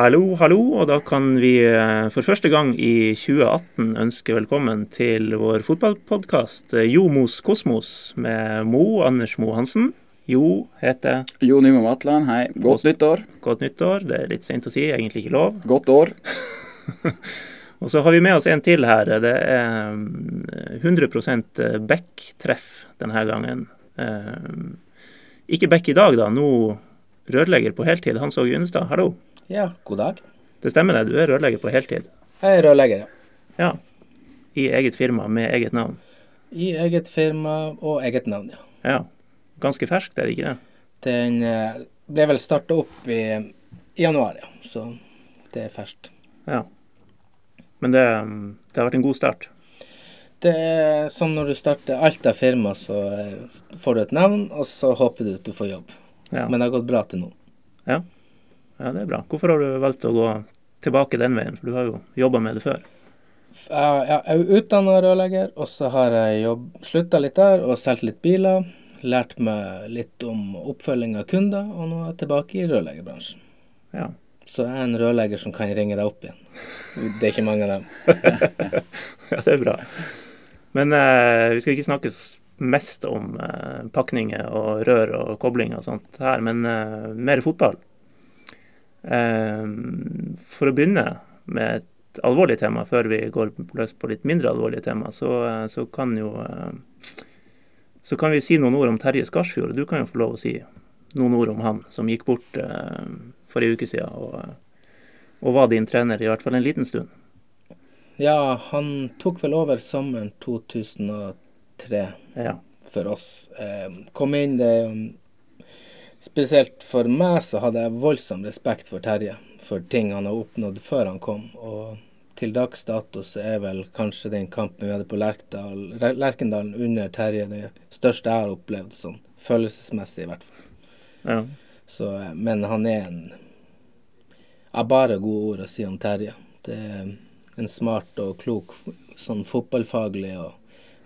Hallo, hallo, og da kan vi eh, for første gang i 2018 ønske velkommen til vår fotballpodkast Jomos Jo Mos Kosmos med Mo Anders Mo Hansen. Jo heter Jo Nymo Matland, hei. Godt nyttår. Godt nyttår. Det er litt sent å si, egentlig ikke lov. Godt år. og så har vi med oss en til her. Det er 100% Beck-treff denne gangen. Ikke Beck i dag, da. Nå rørlegger på heltid. Hans Åge Unestad, hallo. Ja, god dag. Det stemmer det, du er rørlegger på heltid? Jeg er rørlegger, ja. Ja. I eget firma med eget navn? I eget firma og eget navn, ja. Ja. Ganske ferskt, er det ikke det? Den eh, ble vel starta opp i, i, januar, ja. Så det er ferskt. Ja. Men det, det, har vært en god start? Det er som når du starter alt av firma, så eh, får du et navn, og så håper du at du får jobb. Ja. Men det har gått bra til nå. Ja. Ja, det er bra. Hvorfor har du valgt å gå tilbake den veien, for du har jo jobba med det før? Jeg er utdanna rørlegger, og så har jeg slutta litt der og solgt litt biler. Lært meg litt om oppfølging av kunder, og nå er jeg tilbake i rørleggerbransjen. Ja. Så jeg er en rørlegger som kan ringe deg opp igjen. Det er ikke mange av dem. ja, det er bra. Men eh, vi skal ikke snakke mest om eh, pakninger og rør og kobling og sånt her, men eh, mer fotball. Ehm, for å begynne med et alvorlig tema, før vi går løs på litt mindre alvorlige tema, så, eh, så, kan jo eh, Så kan vi si noen ord om Terje Skarsfjord. Du kan jo få lov å si noen ord om han som gikk bort eh, en uke siden, og, og var din trener i hvert fall en liten stund. Ja, han tok vel over sommeren 2003 ja. for oss. Eh, kom inn det Spesielt for meg så hadde jeg voldsom respekt for Terje, for ting han har oppnådd før han kom. Og til dags dato så er vel kanskje den kampen vi hadde på Lerkdal, Lerkendalen under Terje det største jeg har opplevd, sånn følelsesmessig i hvert fall. Ja. Så, men han er en Jeg bare gode ord å si om Terje. Det er en smart og klok sånn fotballfaglig og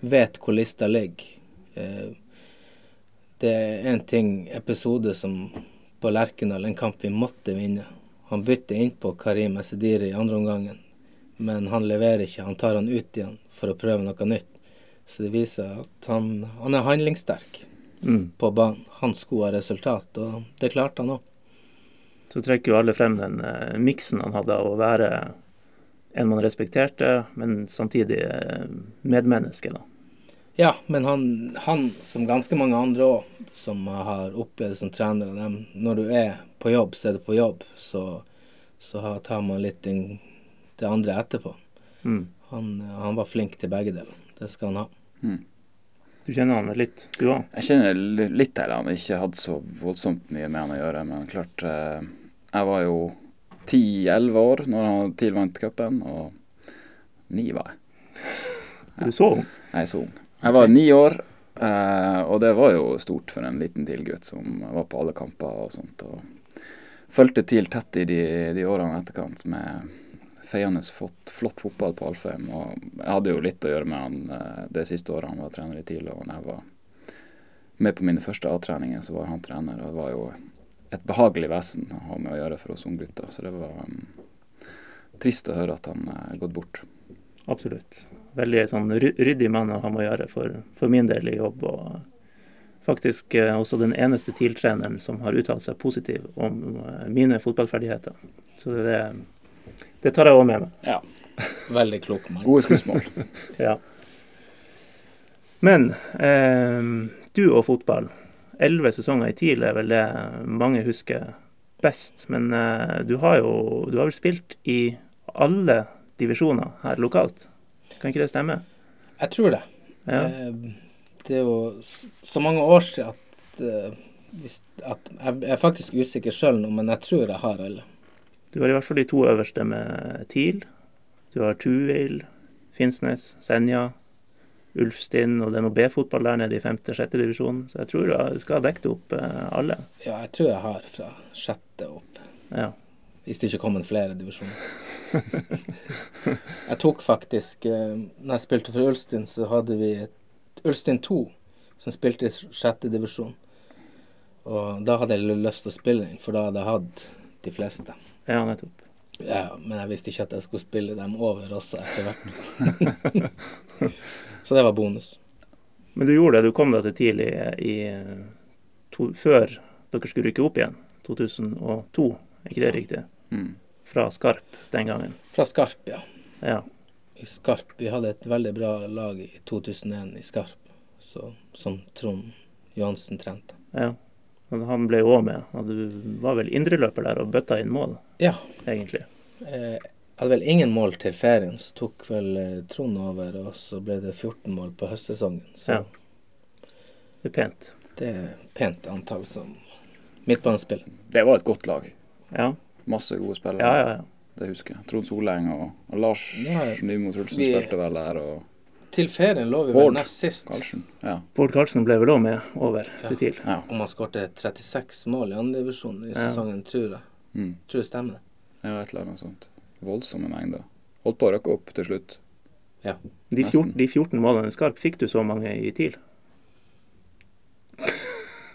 vet hvor lista ligger. Eh, det er en ting, episode som på Lerkendal, en kamp vi måtte vinne. Han bytter innpå Karim Esediri i andre omgangen, men han leverer ikke. Han tar han ut igjen for å prøve noe nytt. Så det viser at han, han er handlingssterk mm. på banen. Han skulle ha resultat, og det klarte han òg. Så trekker jo alle frem den eh, miksen han hadde av å være en man respekterte, men samtidig eh, medmenneske. da. Ja, men han, han som ganske mange andre òg, som har opplevd det som trener, av dem, når du er på jobb, så er du på jobb. Så, så tar man litt den, det andre etterpå. Mm. Han, han, var flink til begge deler. Det skal han ha. Mm. Du kjenner han litt, du òg? Jeg kjenner litt til han. Ikke hatt så voldsomt mye med han å gjøre. Men klart, eh, jeg var jo ti-elleve år når han TIL vant cupen, og ni var jeg. Er Du så ung? Jeg er så ung. Jeg var ni år, eh, og det var jo stort for en liten TIL-gutt som var på alle kamper og sånt. og Fulgte TIL tett i de, de årene etterkant med feiende flott, flott, fotball på Alfheim. Og jeg hadde jo litt å gjøre med han eh, det siste året han var trener i TIL. Og når jeg var med på mine første A-treninger, så var han trener. Og det var jo et behagelig vesen å ha med å gjøre for oss unggutter. Så det var um, trist å høre at han er gått bort. Absolutt veldig sånn ryddig mann å ha med å gjøre for, for, min del i jobb. Og faktisk eh, også den eneste TIL-treneren som har uttalt seg positivt om eh, mine fotballferdigheter. Så det, det tar jeg òg med meg. Ja. Veldig klok mann. Gode skussmål. ja. Men eh, du og fotball. Elleve sesonger i TIL er vel det mange husker best. Men eh, du har jo du har vel spilt i alle divisjoner her lokalt? Kan ikke det stemme? Jeg tror det. Ja. Eh, det er jo så mange år siden at, eh, at Jeg er faktisk usikker sjøl nå, men jeg tror jeg har alle. Du har i hvert fall de to øverste med TIL. Du har Tuil, Finnsnes, Senja, Ulfstinn, og det er noe B-fotball der nede i femte-sjette divisjon. Så jeg tror du skal ha dekket opp eh, alle. Ja, jeg tror jeg har fra sjette opp. Ja. Hvis det ikke kom en flere divisjoner. jeg tok faktisk eh, Når jeg spilte for Ulstein, så hadde vi Ulstein 2 som spilte i sjette divisjon. Og da hadde jeg lyst til å spille den, for da hadde jeg hatt de fleste. Ja, nettopp. Ja, men jeg visste ikke at jeg skulle spille dem over også etter hvert. så det var bonus. Men du gjorde det. Du kom deg til TIL i, i to, før dere skulle rykke opp igjen. 2002, er ikke det riktig? Mm. Fra Skarp den gangen. Fra Skarp, ja. Ja. I Skarp. Vi hadde et veldig bra lag i 2001 i Skarp, så, som Trond Johansen trente. ja. Men han ble jo òg med. Og du var vel indreløper der og bøtta inn mål, Ja. egentlig. Eh, Jeg hadde vel ingen mål til ferien, så tok vel eh, Trond over, og så ble det 14 mål på høstsesongen. Så Ja. Det er pent. det er pent antall som midtbanespill. Det var et godt lag. Ja, Masse gode spillere. ja, ja. ja. Det husker jeg. Trond Soleng og, og Lars Nymo Trulsen vi- spilte vel der, og Til ferien lå vi vel Bård nest sist. Karlsen. Ja. Bård Karlsen ble vel òg med over Ja. til TIL. ja. Og man skårte 36 mål i andredivisjon i Ja. sesongen, tror jeg. Mm. Tror det stemmer. ja, et eller annet sånt. Voldsomme mengder. Holdt på å røkke opp til slutt. Ja. De, 14, de 14 målene Skarp, fikk du så mange i TIL?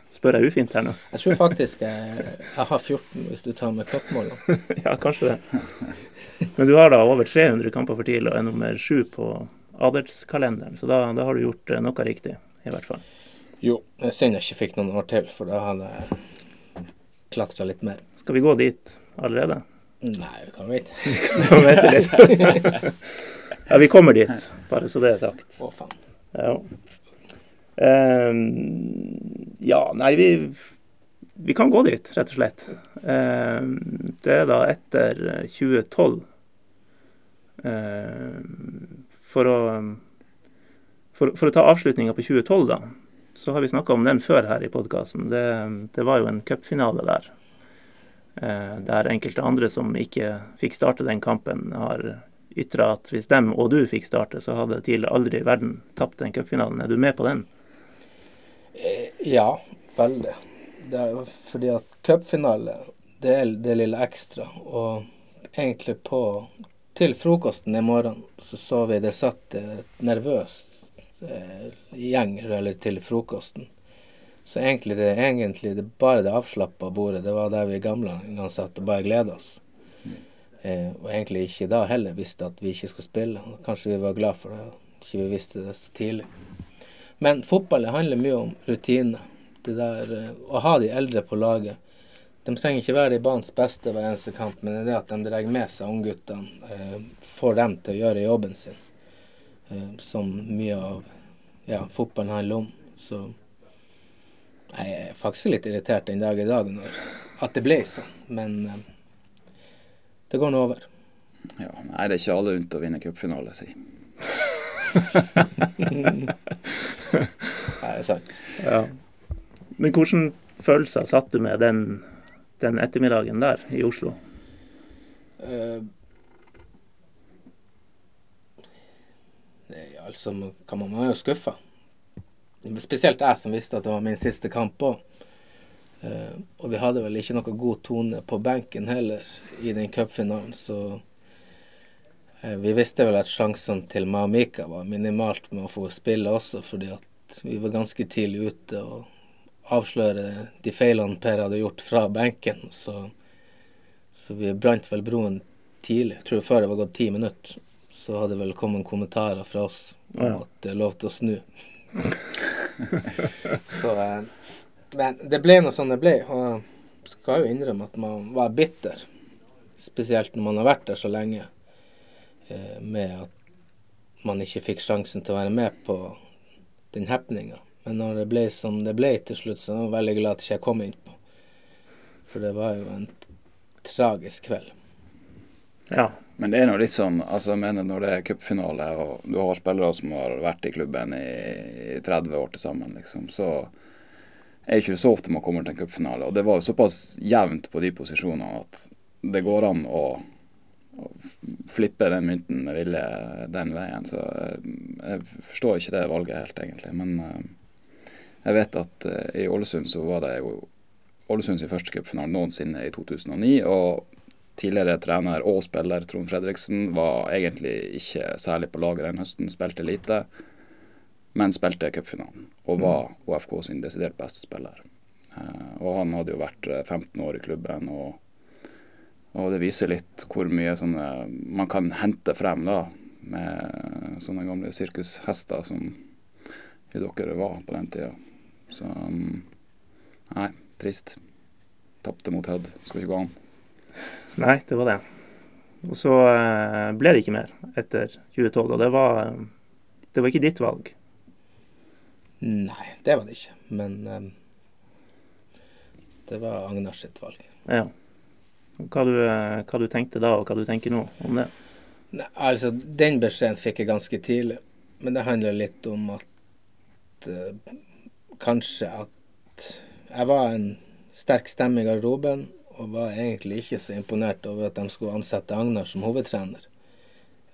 Spør jeg ufint her nå? Jeg tror faktisk jeg, jeg har 14 hvis du tar med cupmålene. Ja, kanskje det. Men du har da over 300 kamper for TIL og er nummer sju på adelskalenderen, så da, da har du gjort eh, noe riktig, i hvert fall. Jo. Det er synd jeg ikke fikk noen år til, for da hadde jeg klatra litt mer. Skal vi gå dit allerede? Nei, vi kan vente. vi kan vente litt. Ja, vi kommer dit, bare så det er sagt. Å, faen. Ja. Ehm, ja, nei, vi, vi kan gå dit, rett og slett. Ehm, det er da etter eh, 2012. Ehm, for, å, for, for å ta avslutninga på 2012, da, så har vi snakka om den før her i podkasten. Det, det var jo en cupfinale der. Eh, der enkelte andre som ikke fikk starte den kampen, har ytra at hvis dem og du fikk starte, så hadde TIL aldri i verden tapt den cupfinalen. Er du med på den? Eh, Ja, veldig. Det er fordi at cupfinale, det er det lille ekstra. Og egentlig på Til frokosten i morgen så så vi det satt et nervøst eh, gjeng eller til frokosten. Så egentlig det, egentlig det bare det avslappa bordet, det var der vi gamle gang satt og bare gleda oss. Eh, og egentlig ikke da heller visste at vi ikke skulle spille. Kanskje vi var glad for det, ikke vi visste det så tidlig. Men fotball handler mye om rutine. Det der, eh, å ha de eldre på laget. De trenger ikke være de banens beste hver eneste kamp, men det er det at de drar med seg ungguttene, eh, får dem til å gjøre jobben sin, eh, som mye av ja, fotballen handler om. Så jeg er faktisk litt irritert den dag i dag når, at det ble sånn, men eh, det går nå over. Ja, nei, det er ikke alle unt å vinne cupfinale, si. Det er sant. Ja. Men hvilke følelser satt du med den, den ettermiddagen der i Oslo? Eh, Nei, altså, man kan man man er jo skuffa. Spesielt jeg som visste at det var min siste kamp òg. og vi hadde vel ikke noe god tone på benken heller i den cupfinalen, så eh, vi visste vel at sjansene til meg og Mika var minimalt med å få spille også, fordi at vi var ganske tidlig ute og avsløre de feilene Per hadde gjort fra benken. Så, så vi brant vel broen tidlig. Jeg tror før det var gått ti minutter, så hadde vel kommet kommentarer fra oss om Ja. at det er lov til å snu. så eh, Men det ble nå sånn det ble. Og jeg skal jo innrømme at man var bitter. Spesielt når man har vært der så lenge. Eh, med at man ikke fikk sjansen til å være med på den happeninga. Men når det ble som det ble til slutt, så var jeg veldig glad at jeg ikke kom innpå. For det var jo en tragisk kveld. Ja. Men det er nå litt sånn, altså jeg mener når det er cupfinale og du har spillere som har vært i klubben i 30 år til sammen, liksom, så er ikke det så ofte man kommer til en cupfinale. Og det var jo såpass jevnt på de posisjonene at det går an å flippe den mynten med vilje den veien. Så eh, jeg forstår ikke det valget helt, egentlig. Men eh, jeg vet at eh, i Ålesund så var det jo Ålesunds første cupfinale noensinne i 2009. og tidligere trener og spiller Trond Fredriksen var egentlig ikke særlig på laget den høsten, spilte lite, men spilte cupfinalen og var OFK sin desidert beste spiller. Og han hadde jo vært eh, 15 år i klubben og Og det viser litt hvor mye sånne man kan hente frem da, med sånne gamle sirkushester som dere var på den tida. Så um, nei, trist. Tapte mot Hødd. Skal ikke gå an. Nei, det var det. Og så eh, ble det ikke mer etter 2012, og det var, eh, det var ikke ditt valg. Nei, det var det ikke. Men um, det var Agnars sitt valg. Ja. Hva du, hva du tenkte da, og hva du tenker nå om det? Nei, altså, den beskjeden fikk jeg ganske tidlig. Men det handler litt om at uh, kanskje at jeg var en sterk stemme i garderoben og var egentlig ikke så imponert over at de skulle ansette Agnar som hovedtrener.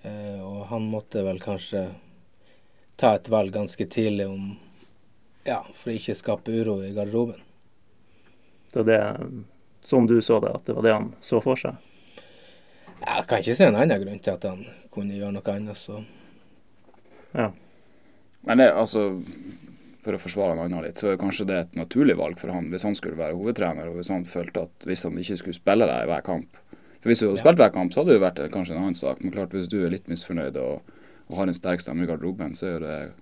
Uh, og han måtte vel kanskje ta et valg ganske tidlig om ja, for å ikke skape uro i garderoben. Er det, sånn du så det, at det var det han så for seg? Jeg kan ikke se en annen grunn til at han kunne gjøre noe annet, så Ja. Men det, altså, for å forsvare han annen litt, så er kanskje det et naturlig valg for han hvis han skulle være hovedtrener, og hvis han følte at hvis han ikke skulle spille deg i hver kamp For Hvis du hadde Ja. spilt hver kamp, så hadde det vært kanskje en annen sak. Men klart, hvis du er litt misfornøyd og, og har en sterk stemme i garderoben, så er det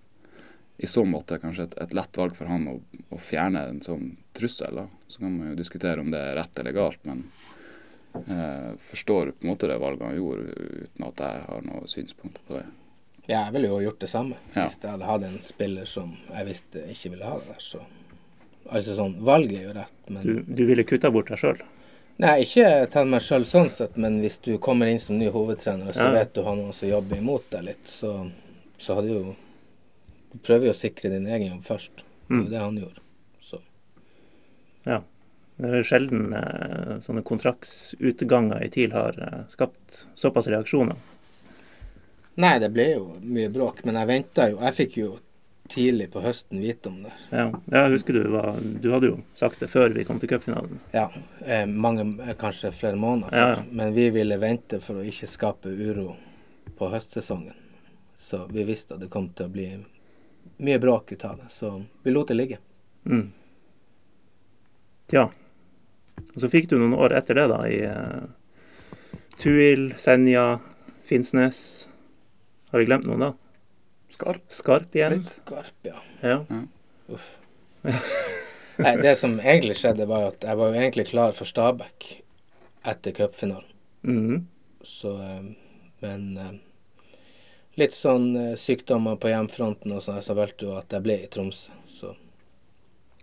i så måte kanskje et, et lett valg for han å, å fjerne en sånn trussel. da. Så kan man jo diskutere om det er rett eller galt, men eh, forstår på en måte det valget han gjorde, uten at jeg har noe synspunkt på det. ja, jeg ville jo gjort det samme Ja. hvis jeg hadde hatt en spiller som jeg visste ikke ville ha det der. Så altså sånn, valget er jo rett, men Du, du ville kutta bort deg sjøl? Nei, ikke ta meg sjøl sånn sett, men hvis du kommer inn som ny hovedtrener, så Ja. vet du han også jobber imot deg litt, så, så hadde jo Du prøver jo å sikre din egen jobb først. Det er Mm. det han gjorde. Ja. Det er sjelden eh, sånne kontraktsutganger i TIL har eh, skapt såpass reaksjoner. Nei, det ble jo mye bråk, men jeg venta jo. Jeg fikk jo tidlig på høsten vite om det. Ja, jeg husker du var Du hadde jo sagt det før vi kom til cupfinalen. Ja, eh, mange, eh, kanskje flere måneder før. Ja, ja. Men vi ville vente for å ikke skape uro på høstsesongen. Så vi visste at det kom til å bli mye bråk ut av det, så vi lot det ligge. Mm. Ja. Og så fikk du noen år etter det, da, i uh, Tuil, Senja, Finnsnes. Har vi glemt noen, da? Skarp Skarp igjen? Skarp, ja. Ja. Uff. Nei, det som egentlig skjedde, var at jeg var jo egentlig klar for Stabæk etter cupfinalen. Mhm. Så eh, Men eh, litt sånn eh, sykdommer på hjemfronten og sånn, så valgte jo at jeg ble i Tromsø. Så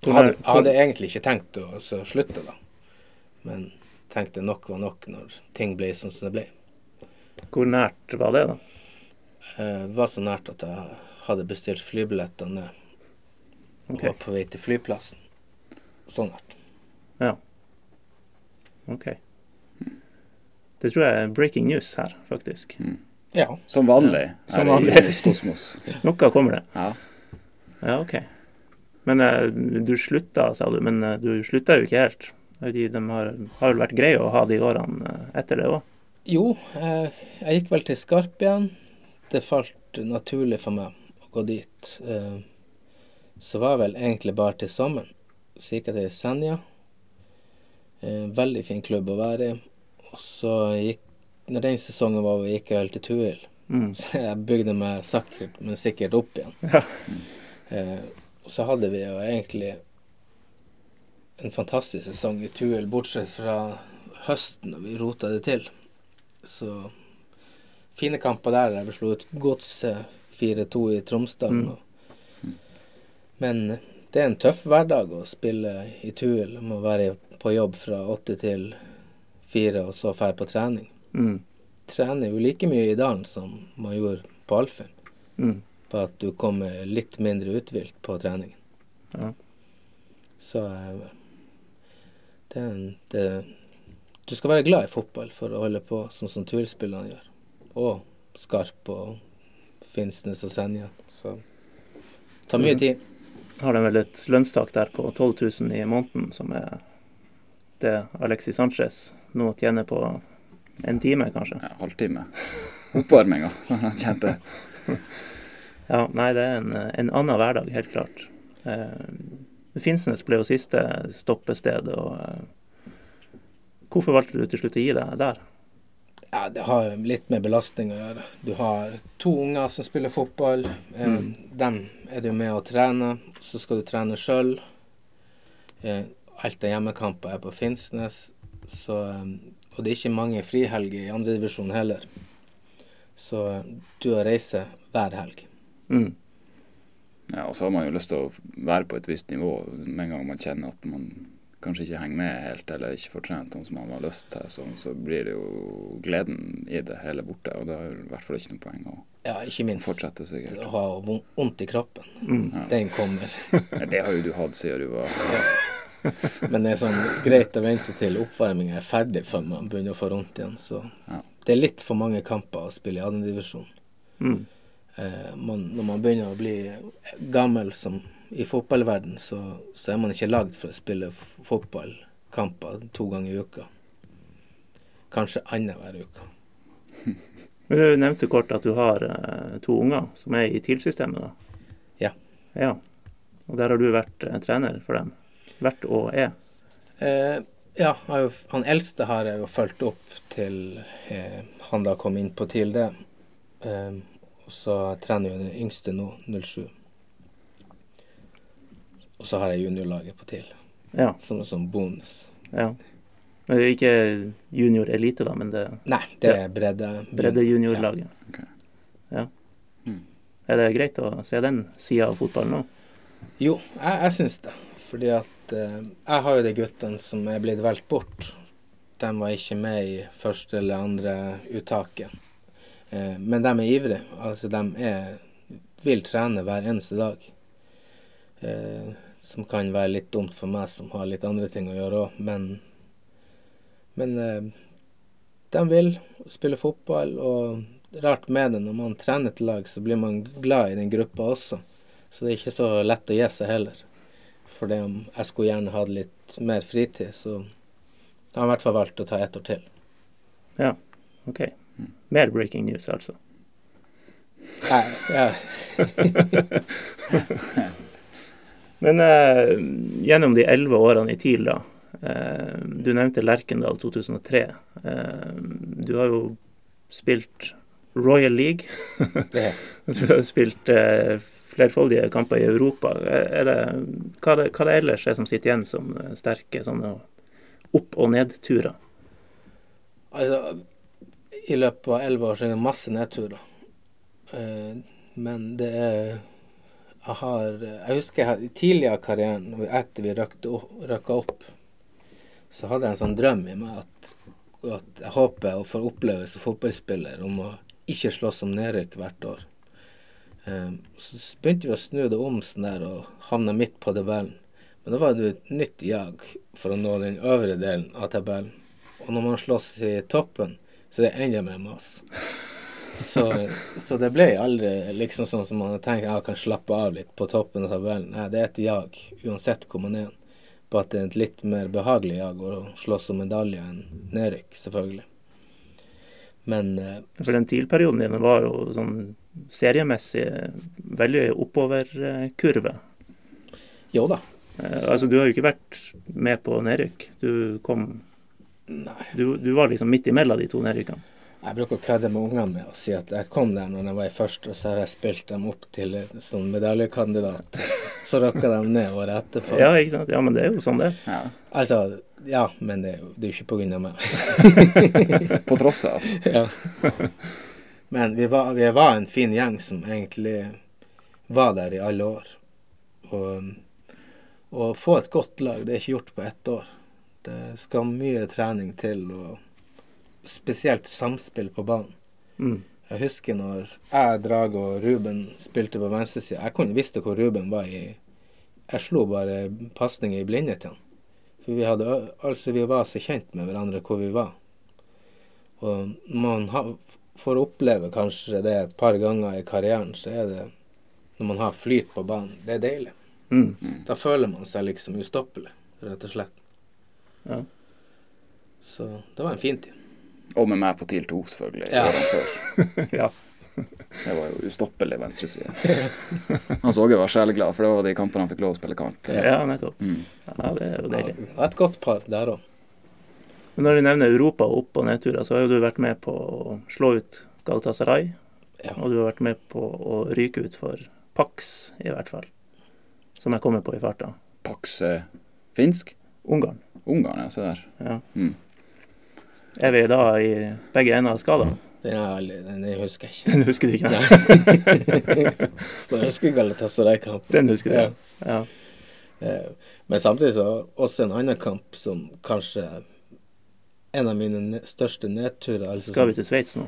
jeg hadde, jeg hadde egentlig ikke tenkt å så slutte, da. Men tenkte nok var nok når ting ble sånn som det ble. Hvor nært var det, da? Eh, Det var så nært at jeg hadde bestilt flybilletter ned og var på vei til flyplassen. Så nært. Ja. ok. Det tror jeg er breaking news her, faktisk. Ja. Som vanlig Som her vanlig. i Kosmos. Noe kommer det. Ja. Ja, OK. Men eh, du slutta, sa du. Men eh, du slutta jo ikke helt. De, de har, har vel vært greie å ha de årene eh, etter det òg? Jo, jeg, gikk vel til Skarp igjen. Det falt naturlig for meg å gå dit. Så var jeg vel egentlig bare til sammen. Så gikk jeg til Senja. Veldig fin klubb å være i. Og så gikk Når den sesongen var over, gikk jeg vel til Tuil. Mm. Så jeg bygde meg sikkert, men sikkert opp igjen. Ja. Og så hadde vi jo egentlig en fantastisk sesong i Tuel, bortsett fra høsten, og vi rota det til. Så fine kamper der, der vi slo ut Godset 4-2 i Tromsdalen. Mm. Men det er en tøff hverdag å spille i Tuel. Man må være på jobb fra åtte til fire, og så dra på trening. Mm. Trener jo like mye i dalen som man gjorde på Alfheim Mm. På at du kommer litt mindre uthvilt på treningen. Ja. Så eh, det, det Du skal være glad i fotball for å holde på sånn som turspillerne gjør. Og Skarp og Finnsnes og Senja. Så det tar mye tid. Har de vel et lønnstak der på 12 000 i måneden, som er det Alexis Sanchez nå tjener på en time, kanskje. ja halvtime. Oppvarminga, sånn han kjente. Ja, nei, det er en, en annen hverdag, helt klart. Eh, Finnsnes ble jo siste stoppested, og eh, Hvorfor valgte du til slutt å gi deg der? Ja, Det har litt med belastning å gjøre. Du har to unger som spiller fotball. Eh, Mm. Dem er du med å trene. Så skal du trene sjøl. Eh, alt av hjemmekamper er på Finnsnes. Så, eh, og det er ikke mange frihelger i andredivisjon heller. Så du har reise hver helg. Mm. Ja, og så har man jo lyst til å være på et visst nivå med en gang man kjenner at man kanskje ikke henger med helt, eller ikke får trent sånn som man har lyst til, så, så blir det jo gleden i det hele borte. Og det er i hvert fall ikke noe poeng å Ja, ikke minst fortsette sikkert. å ha von- vondt i kroppen. Mm. Ja. Den kommer. Ja, Det har jo du hatt siden du var Men det er sånn greit å vente til oppvarminga er ferdig før man begynner å få vondt igjen. Så Ja. det er litt for mange kamper å spille i andredivisjon. Mm. Eh, man, når man begynner å bli gammel som i fotballverden, så, så er man ikke lagd for å spille fotballkamper to ganger i uka. Kanskje annenhver uke. Du nevnte kort at du har eh, to unger som er i TIL-systemet. da. Ja. ja. Og der har du vært eh, trener for dem. Vært og er. Eh, ja, han eldste har jeg jo fulgt opp til eh, han da kom inn på TIL det. Eh, og så trener jo den yngste nå, 07. Og så har jeg juniorlaget på TIL, Ja. som, en sånn bonus. ja. Men det er Ikke junior elite, da, men det Nei, det er bredde. bredde juniorlaget. Ok. Ja. Mm. Er det greit å se den sida av fotballen nå? Jo, jeg, jeg syns det. Fordi at eh, jeg har jo de guttene som er blitt valgt bort. De var ikke med i første eller andre uttaket. Eh, men de er ivrige. Altså, de er, vil trene hver eneste dag. Eh, som kan være litt dumt for meg som har litt andre ting å gjøre òg, men Men eh, de vil spille fotball, og rart med det, når man trener til lag, så blir man glad i den gruppa også. Så det er ikke så lett å gi seg heller. For om jeg skulle gjerne hatt litt mer fritid, så jeg har i hvert fall valgt å ta ett år til. Ja, OK. Mer breaking news, altså. Nei, ja. Men eh, gjennom de elleve årene i TIL, da. Eh, du nevnte Lerkendal 2003. Eh, du har jo spilt Royal League. Du har spilt eh, flerfoldige kamper i Europa. Er er det, hva, det, hva det ellers er som sitter igjen som eh, sterke sånne opp- og nedturer? altså, i løpet av elleve år så er det masse nedturer. Eh, men det er Jeg har Jeg husker jeg, tidligere tidlig av karrieren, etter vi røkka opp, så hadde jeg en sånn drøm i meg at, at jeg håper å få oppleve som fotballspiller om å ikke slåss om nedrykk hvert år. Eh, så begynte vi å snu det om sånn der og havna midt på tabellen. Men da var det et nytt jag for å nå den øvre delen av tabellen. Og når man slåss i toppen, så det ender mer mas. Så, så det ble aldri liksom sånn som man hadde tenkt, jeg kan slappe av litt på toppen av tabellen. Nei, det er et jag, uansett hvor man er. Bare at det er et litt mer behagelig jag å slåss om medalje enn nedrykk, selvfølgelig. Men eh, For den TIL-perioden din var jo sånn seriemessig veldig oppoverkurve. jo da. Eh, altså, du har jo ikke vært med på nedrykk. Du kom. Du, du var liksom midt imellom de to nedrykkene. Jeg bruker å kødde med ungene med å si at jeg kom der når jeg var i første, og så har jeg spilt dem opp til sånn medaljekandidat. Så rocka de ned året etterpå. Ja, ikke sant? Ja, men det er jo sånn det. Ja. Altså, ja, men det, det er jo ikke på grunn av meg. På tross av. ja. Men vi var, vi var en fin gjeng som egentlig var der i alle år. Og å få et godt lag, det er ikke gjort på ett år. Det skal mye trening til, og spesielt samspill på banen. Mm. Jeg husker når jeg, Drag og Ruben spilte på venstresida. Jeg kunne visste hvor Ruben var i Jeg slo bare pasninger i blinde til han. For vi hadde altså vi var så kjent med hverandre hvor vi var. Og man har, får oppleve kanskje det et par ganger i karrieren, så er det når man har flyt på banen. Det er deilig. Mm. Da føler man seg liksom ustoppelig, rett og slett. Ja. Så det var en fin tid. Og med meg på TIL 2, selvfølgelig. Ja. årene før. ja. Det var jo ustoppelig venstreside. Han så jo var sjeleglad, for det var de kampene han fikk lov å spille kant. Ja, nettopp. Mm. Ja, det er jo deilig. Ja, det var et godt par der òg. Men når vi nevner Europa og opp- og nedturer, så har jo du vært med på å slå ut Galatasaray. Ja. Og du har vært med på å ryke ut for Pax, i hvert fall. Som jeg kommer på i farta. Pax er finsk? Ungarn. Ungarn, ja. Se der. Ja. Mm. Er vi da i begge ender av skalaen? Den, er den, den husker jeg ikke. Den husker du ikke? Nei. Jeg husker Galatasaray-kampen. Den husker du? Ja. Ja. Eh, Men samtidig så også en annen kamp som kanskje er en av mine største nedturer. Altså Skal vi til Sveits nå?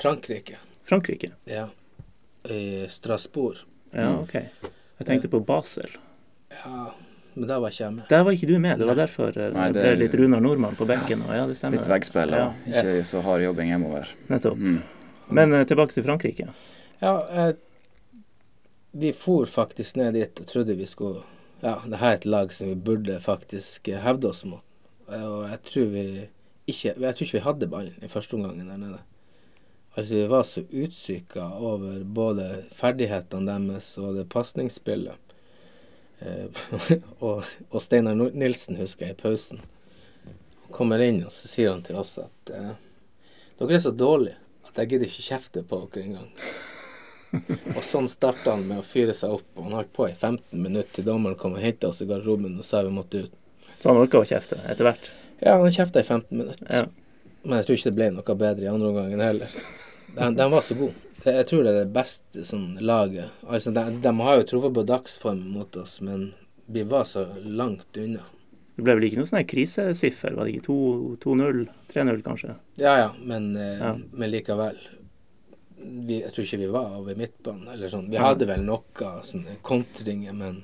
Frankrike. Frankrike? Ja. I Strasbourg. Ja, Mm. OK. Jeg tenkte på Basel. Ja, men der var ikke jeg med. Der var ikke du med. Det var derfor eh, Nei, det ble litt Runar Nordmann på benken. Og ja, det stemmer. Litt veggspill og Ja, ikke så hard jobbing hjemover. nettopp. Mm. Men eh, tilbake til Frankrike. Ja, eh, vi for faktisk ned dit og trodde vi skulle Ja, det her er et lag som vi burde faktisk eh, hevde oss mot. Og jeg tror vi ikke Jeg tror ikke vi hadde ballen i første omgang der nede. Altså, vi var så utsyka over både ferdighetene deres og det pasningsspillet. Eh, og, og Steinar Nilsen husker jeg i pausen. Han kommer inn og så sier han til oss at eh, dere er så dårlige at jeg gidder ikke kjefte på dere engang. Og sånn starta han med å fyre seg opp, og han holdt på i 15 minutter til dommeren kom og henta oss i garderoben og sa vi måtte ut. Så han orka å kjefte etter hvert. Ja, han kjefta i 15 minutter. Ja. Men jeg tror ikke det ble noe bedre i andre omgangen heller. De, de var så gode. Det- Jeg tror det er det beste sånn laget. Altså, de, de har jo truffet på dagsform mot oss, men vi var så langt unna. Det ble vel ikke noe sånn krisesiffer? Var det ikke 2 2-0? 3-0, kanskje? Ja ja, men, eh, Ja. men likevel. Vi, jeg tror ikke vi var over midtbanen eller sånn. Vi hadde vel noe sånne kontringer, men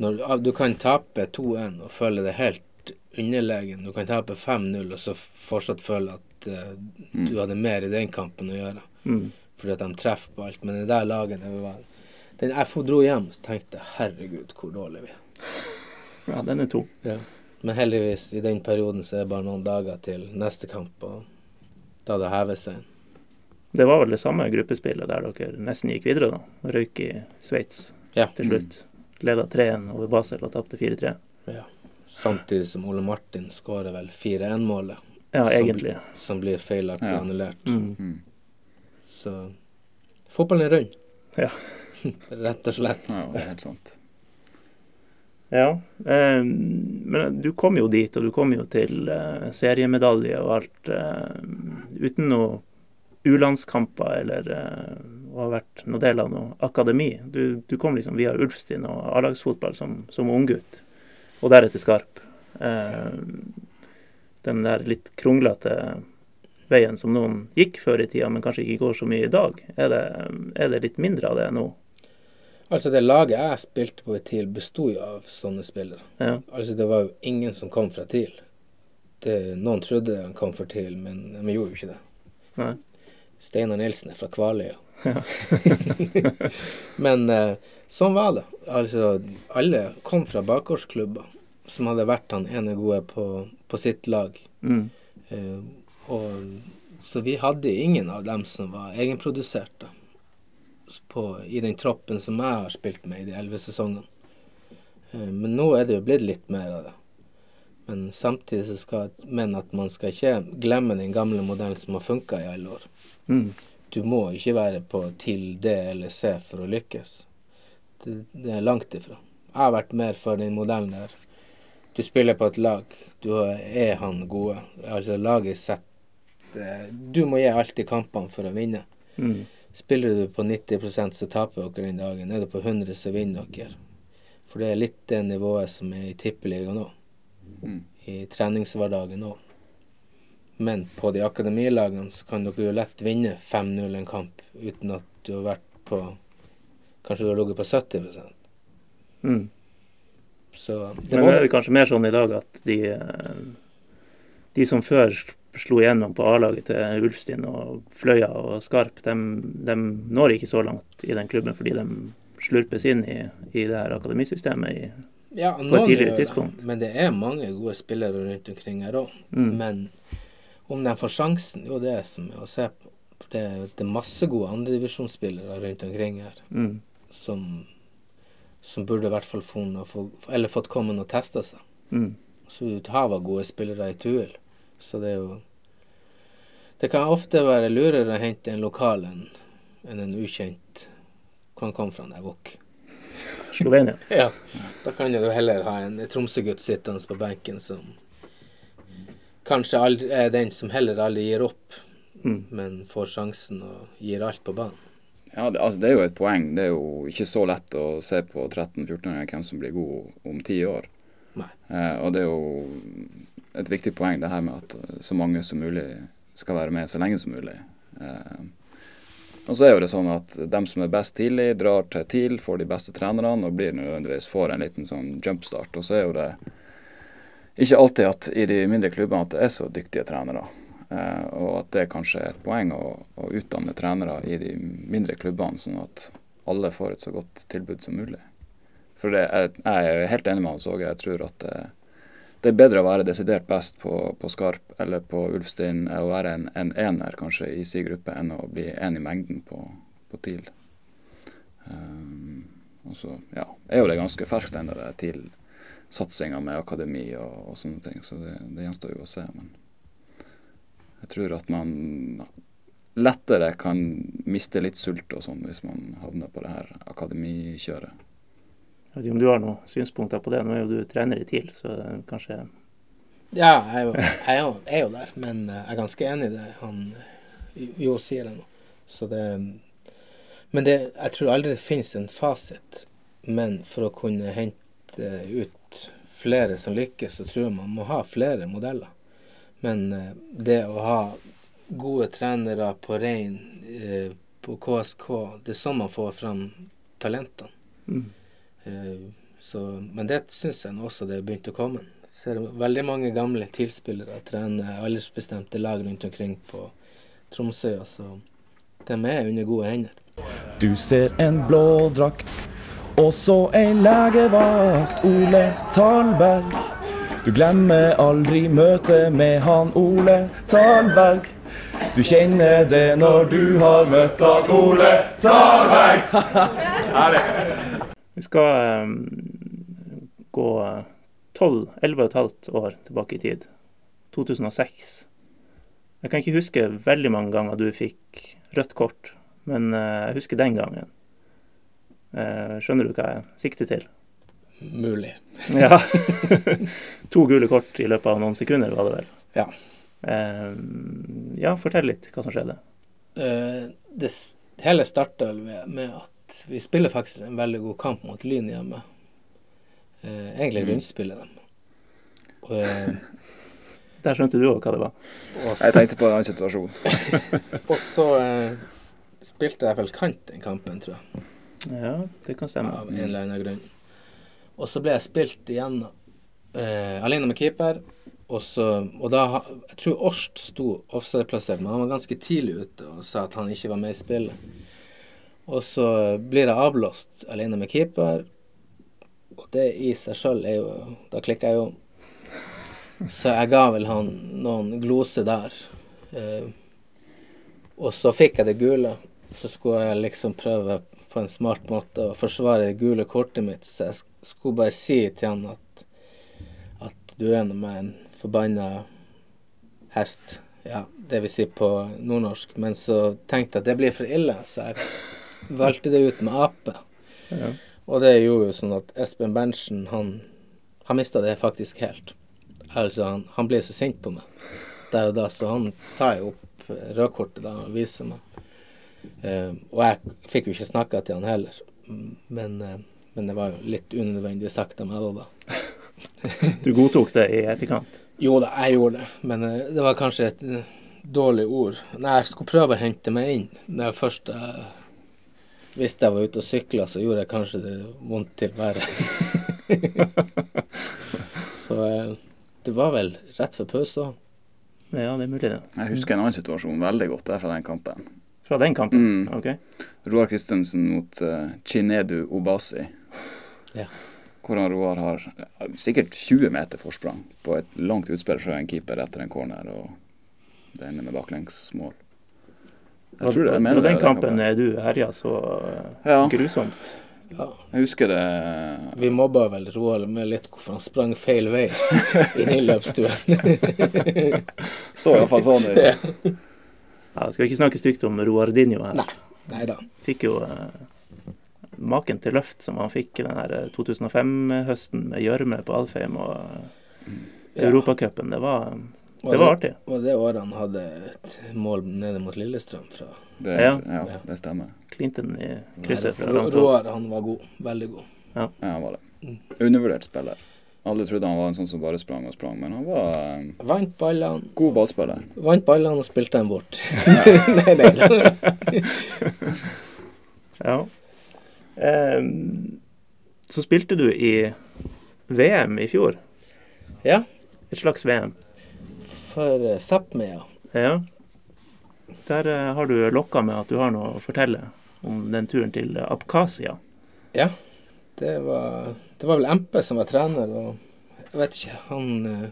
når ah, du kan tape 2-1 og føle det helt underlegen, du kan tape 5-0 og så fortsatt føle at eh, du hadde mer i den kampen å gjøre. Mm. Fordi at de treffer på alt. Men det der laget det var den, Jeg dro hjem og tenkte herregud, hvor dårlig vi er. Ja, den er to. Men heldigvis, i den perioden så er det bare noen dager til neste kamp, og da det hever seg. Det var vel det samme gruppespillet der dere nesten gikk videre, da. Røyk i Sveits Ja. til slutt. Leda 3-1 over Basel og tapte 4-3. Ja. Samtidig som Ole Martin skårer vel 4-1-målet, Ja, Som- egentlig. som blir feilaktig Ja. annullert. Mm. Så fotballen er rund. Ja. Rett og slett. Ja, det er helt sant. Ja. Eh, men du kom jo dit, og du kom jo til eh, seriemedalje og alt eh, uten noe U-landskamper eller eh, å ha vært noen del av noe akademi. Du, du kom liksom via Ulfstin og A-lagsfotball som, som unggutt, og deretter Skarp. Eh, den der litt kronglete veien som noen gikk før i tida, men kanskje ikke går så mye i dag. Er det, er det litt mindre av det nå? Altså, det laget jeg spilte på i TIL, besto jo av sånne spillere. Ja. Altså, det var jo ingen som kom fra TIL. Det, noen trodde han kom fra TIL, men de gjorde jo ikke det. Nei. Steinar Nilsen er fra Kvaløya. Men eh, sånn var det. Altså, alle kom fra bakgårdsklubber som hadde vært han ene gode på, på sitt lag. Mm. Eh, og, så vi hadde ingen av dem som var egenproduserte på, i den troppen som jeg har spilt med i de elleve sesongene. Eh, men nå er det jo blitt litt mer av det. Men samtidig så skal men at man skal ikke glemme den gamle modellen som har funka i alle år. Mm. Du må ikke være på til D eller C for å lykkes. Det, det er langt ifra. Jeg har vært mer for den modellen der. Du spiller på et lag. Du er han gode. Altså laget setter Du må gi alt i kampene for å vinne. Mm. Spiller du på 90% så taper dere den dagen. Er du på 100 så vinner dere. For det er litt det nivået som er i tippeligaen nå. Mm. I treningshverdagen nå. Men på de akademilagene så kan dere jo lett vinne 5-0 en kamp uten at du har vært på Kanskje du har ligget på 70 Mm. Så det Men det er kanskje mer sånn i dag at de, eh, de som før slo igjennom på A-laget til Ulfstin og Fløya og Skarp, de, når ikke så langt i den klubben fordi de slurpes inn i, i det her akademisystemet. I, ja, et tidligere det, tidspunkt. Men det er mange gode spillere rundt omkring her òg. mm. Men om de får sjansen, jo det er som er å se på. For det, det er masse gode andredivisjonsspillere rundt omkring her Mm. som, som burde i hvert fall få, eller fått komme og testa seg. Mm. Så et hav gode spillere i Tuil. Så det er jo Det kan ofte være lurere å hente en lokal enn en, en ukjent kan komme fra Nevok. Slovenia. Ja. Da kan du heller ha en Tromsø-gutt sittende på benken som kanskje aldri, er den som heller aldri gir opp, Mm. men får sjansen og gir alt på banen. Ja, det, altså, det er jo et poeng. Det er jo ikke så lett å se på 13-14-åringer hvem som blir god om ti år. Nei. Eh, og det er jo et viktig poeng det her med at så mange som mulig skal være med så lenge som mulig. Eh, og så er jo det sånn at dem som er best tidlig, drar til TIL, får de beste trenerne og blir nødvendigvis får en liten sånn jumpstart. Og så er jo det ikke alltid at i de mindre klubbene at det er så dyktige trenere. Eh, og at det kanskje er et poeng å, å utdanne trenere i de mindre klubbene, sånn at alle får et så godt tilbud som mulig. For det er, jeg er helt enig med Hans Åge. Jeg tror at det, det er bedre å være desidert best på, på Skarp eller på Ulfstein å være en, en ener kanskje i sin gruppe enn å bli en i mengden på, på TIL. Um, og så ja, er jo det ganske ferskt ennå, det TIL-satsinga med akademi og, og sånne ting. Så det, det gjenstår jo å se. Men jeg tror at man lettere kan miste litt sult og sånn hvis man havner på det her akademikjøret. Jeg vet ikke om du har noen synspunkter på det. Nå er jo du trener i TIL, så kanskje Ja, jeg er jo, jeg er jo, er jo der, men eh, jeg er ganske enig i det han Jo sier det nå. Så det Men det, jeg tror aldri det finnes en fasit. Men for å kunne hente ut flere som lykkes, så tror jeg man må ha flere modeller. Men eh, det å ha gode trenere på rein, eh, på KSK, det er sånn man får fram talentene. mm. Eh, Så, men det syns jeg nå også det er begynt å komme. Jeg ser veldig mange gamle TIL-spillere trene aldersbestemte lag rundt omkring på Tromsøya, så de er under gode hender. Du ser en blå drakt, også en ei legevakt, Ole Talberg. Du glemmer aldri møtet med han Ole Talberg. Du kjenner det når du har møtt han Ole Talberg. Vi skal eh, gå 12, 11 og et halvt år tilbake i tid. 2006. Jeg kan ikke huske veldig mange ganger du fikk rødt kort, men eh, jeg husker den gangen. Eh, skjønner du hva jeg sikter til? Mulig. Ja. to gule kort i løpet av noen sekunder, var det vel. Ja. Ja, fortell litt hva som skjedde. Det hele starta med, med at vi spiller faktisk en veldig god kamp mot Lyn hjemme. Eh, egentlig rundspiller dem. Og, eh, Der skjønte du òg hva det var. Jeg tenkte på en annen situasjon. og så eh, spilte jeg vel kant den kampen, tror jeg. Ja, det kan stemme. av en eller annen grunn. Og så ble jeg spilt igjen eh, alene med keeper. Og, så, og da Jeg tror Årst sto offside-plassert, men han var ganske tidlig ute og sa at han ikke var med i spillet. Og så blir jeg avblåst alene med keeper, og det i seg sjøl er jo Da klikker jeg jo. Så jeg ga vel han noen gloser der. Eh, og så fikk jeg det gule. Så skulle jeg liksom prøve på en smart måte å forsvare det gule kortet mitt, så jeg skulle bare si til han at, at du er nå med en forbanna hest. Ja, det vil si på nordnorsk. Men så tenkte jeg at det blir for ille, så jeg valgte det ut med ape. Ja. Og det gjorde jo sånn at Espen Berntsen, han, han mista det faktisk helt. Altså, han, han ble så sint på meg der og da, så han tar jo opp eh, rødkortet da og viser meg. Uh, og jeg fikk jo ikke snakka til han heller, men, uh, men det var jo litt unødvendig sagt av meg da. da. Du godtok det i etterkant? Jo da, jeg gjorde det, men uh, det var kanskje et dårlig ord. Nei, jeg skulle prøve å hente meg inn. Når jeg først Hvis jeg var ute og sykla, så gjorde jeg kanskje det vondt til verre. så eh, det var vel rett før pause òg. Ja, det er mulig, det. Jeg husker en annen situasjon veldig godt der fra den kampen. Fra den kampen? Mm. OK. Roar Christensen mot uh, Chinedu Obasi. Ja. Hvordan Roar har sikkert 20 meter forsprang på et langt utspill fra en keeper etter en corner, og det ender med baklengsmål. Jeg tror det, mener den kampen er du herja så eh, Ja. grusomt. Ja. Jeg husker det Vi mobba vel Roald med litt hvorfor han sprang feil vei inn i den løpsturen. så iallfall sånn ut. Ja, skal vi ikke snakke stygt om Roardinho her. Nei. Da. Fikk jo eh, maken til løft som han fikk den eh, 2005-høsten med gjørme på Alfheim og eh, Ja. Europacupen. Det var, det var artig. Og det året han hadde et mål nede mot Lillestrøm fra Det, Ja. ja, det stemmer. Klinte den i krysset fra Roar, han var god. Veldig god. Ja, han var det. Mm. Undervurdert spiller. Alle trodde han var en sånn som bare sprang og sprang, men han var en Vant ballene, god ballspiller. vant ballene og spilte dem bort. nei, nei, nei. Ja. Um, så spilte du i VM i fjor. Ja, Et slags VM. For uh, Sápmi, ja. Der eh, har du lokka med at du har noe å fortelle om den turen til Abkhasia. Ja, det var, det var vel MP som var trener, og jeg vet ikke, han eh,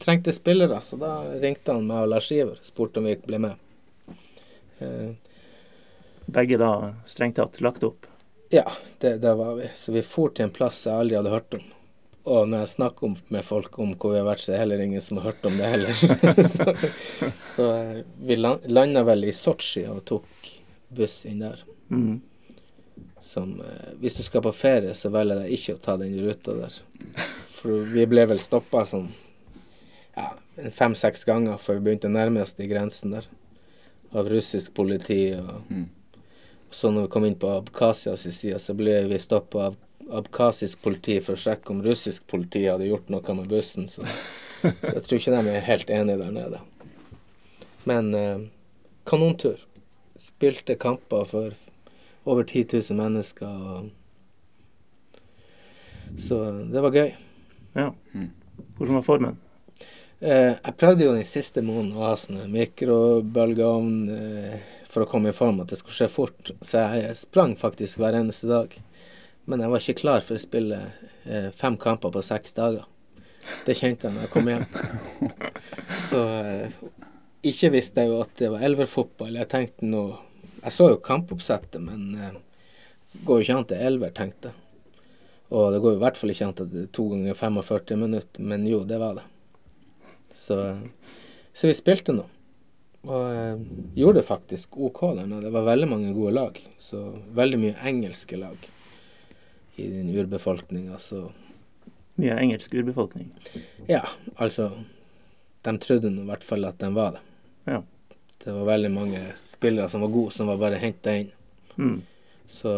trengte spillere, så da ringte han meg og Lars Iver, spurte om vi ble med. Eh, Begge da strengt tatt lagt opp. ja, det, det var vi. Så vi for til en plass jeg aldri hadde hørt om. Og når jeg snakker om, med folk om hvor vi har vært, så er det heller ingen som har hørt om det heller. så så eh, vi landa vel i Sotsji og tok buss inn der. Mm. som eh, Hvis du skal på ferie, så velger jeg ikke å ta den ruta der. For vi ble vel stoppa sånn ja, fem-seks ganger før vi begynte å nærme oss de grensen der. Av russisk politi. Og, Mm. så når vi kom inn på Abkhasias side, så ble vi stoppa av abkhasisk politi for å sjekke om russisk politi hadde gjort noe med bussen. Så, så jeg tror ikke de er helt enige der nede. Men eh, kanontur. Spilte kamper for over 10 000 mennesker. Og så det var gøy. Ja. Mm. Hvordan var formen? Eh, jeg prøvde jo den siste måneden å ha sånn mikrobølgeovn eh, for å komme i form, at det skulle skje fort. Så jeg sprang faktisk hver eneste dag. Men jeg var ikke klar for å spille eh, fem kamper på seks dager. Det kjente jeg når jeg kom hjem. Så eh, ikke visste jeg jo at det var elverfotball. Jeg tenkte nå Jeg så jo kampoppsettet, men eh, det går jo ikke an til elver, tenkte jeg. Og det går jo i hvert fall ikke an til to ganger 45 minutter, men jo, det var det. Så, så vi spilte nå. Og eh, gjorde det faktisk OK der. Det var veldig mange gode lag. Så veldig mye engelske lag i den urbefolkninga. Så Mye engelsk urbefolkning. ja, altså De trodde nå i hvert fall at de var det. Ja. Det var veldig mange spillere som var gode, som var bare henta inn. Mm. Så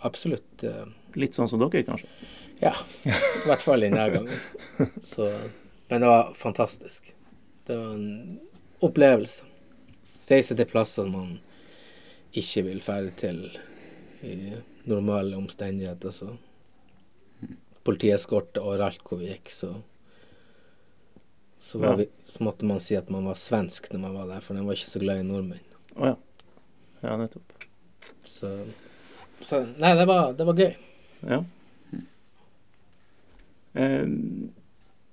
absolutt. Uh, Litt sånn som dere, kanskje? Ja, i hvert fall denne gangen. Så, men det var fantastisk. Det var en opplevelse. Reise til plasser man ikke vil ferde til i normale omstendigheter. Så politieskorte overalt hvor vi gikk, så så, var Ja. vi, så måtte man si at man var svensk når man var der, for de var ikke så glad i nordmenn. Oh, ja. Ja, nettopp. Så, så Nei, det var, det var gøy. Ja. Eh,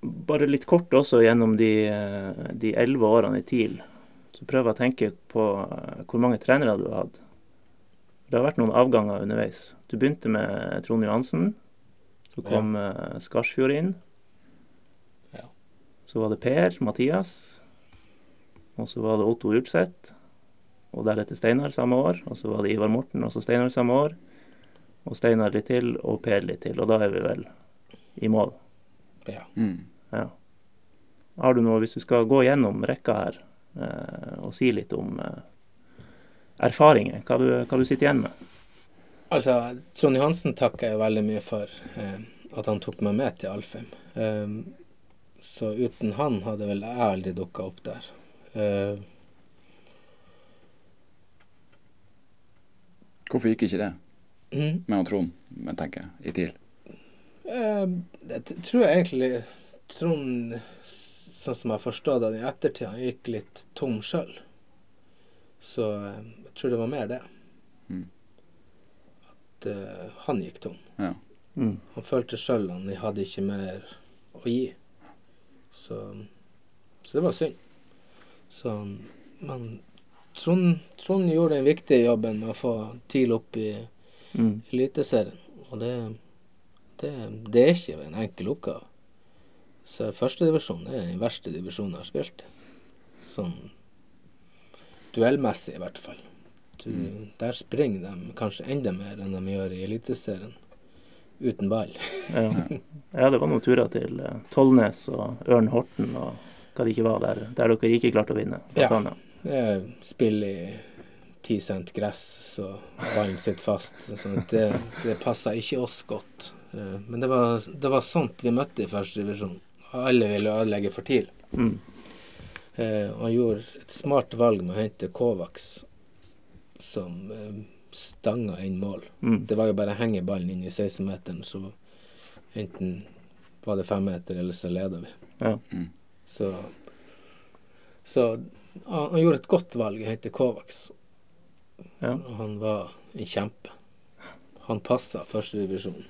bare litt kort også gjennom de eh, de elleve årene i TIL. Så prøver jeg å tenke på eh, hvor mange trenere du har hatt. Det har vært noen avganger underveis. Du begynte med Trond Johansen. Så kom ja. Skarsfjord inn. Ja. Så var det Per Mathias. Og så var det Otto Ulseth. Og deretter Steinar samme år. Og så var det Ivar Morten og så Steinar samme år. Og Steinar litt til, og Per litt til. Og da er vi vel i mål. Ja. Mm. Ja. Har du noe, hvis du skal gå gjennom rekka her eh, og si litt om eh, erfaringer, hva du, hva du sitter igjen med? Altså, Trond Johansen takker jeg veldig mye for eh, at han tok meg med til Alfheim. Eh, så uten han hadde vel jeg aldri dukka opp der. Eh, Hvorfor gikk ikke det mm, med han Trond, men tenker jeg, i TIL? eh, jeg tror jeg egentlig Trond, sånn som jeg forstår det i ettertid, han gikk litt tom sjøl. Så eh, jeg tror det var mer det. Mm. At uh, han gikk tom. Ja. Mm. Han følte sjøl han hadde ikke mer å gi. Så, så det var synd. Så, men Trond, Trond gjorde den viktige jobben med å få TIL opp i, Mm. Eliteserien. Og det, det, det er ikke en enkel oppgave. Så førstedivisjon er den verste divisjonen jeg har spilt. Sånn duellmessig, i hvert fall. Du, Der springer de kanskje enda mer enn de gjør i Eliteserien. Uten ball. Ja. ja, det var noen turer til eh, Tollnes og Ørn Horten og hva det ikke var der, der dere ikke klarte å vinne. Ja. Det er spill i ti cent gress, så ballen sitter fast. Så det, det passa ikke oss godt. Eh, Men det var, det var sånt vi møtte i første divisjon. Alle ville ødelegge for TIL. Mm. Eh, han gjorde et smart valg med å hente Kovacs, som eh, stanga inn mål. Mm. Det var jo bare å henge ballen inn i 16-meteren, så enten var det femmeter, eller så leda vi. Ja. Så, så han, han gjorde et godt valg, han heter Kovacs. Ja. Han var en kjempe. Han passa førstedivisjon.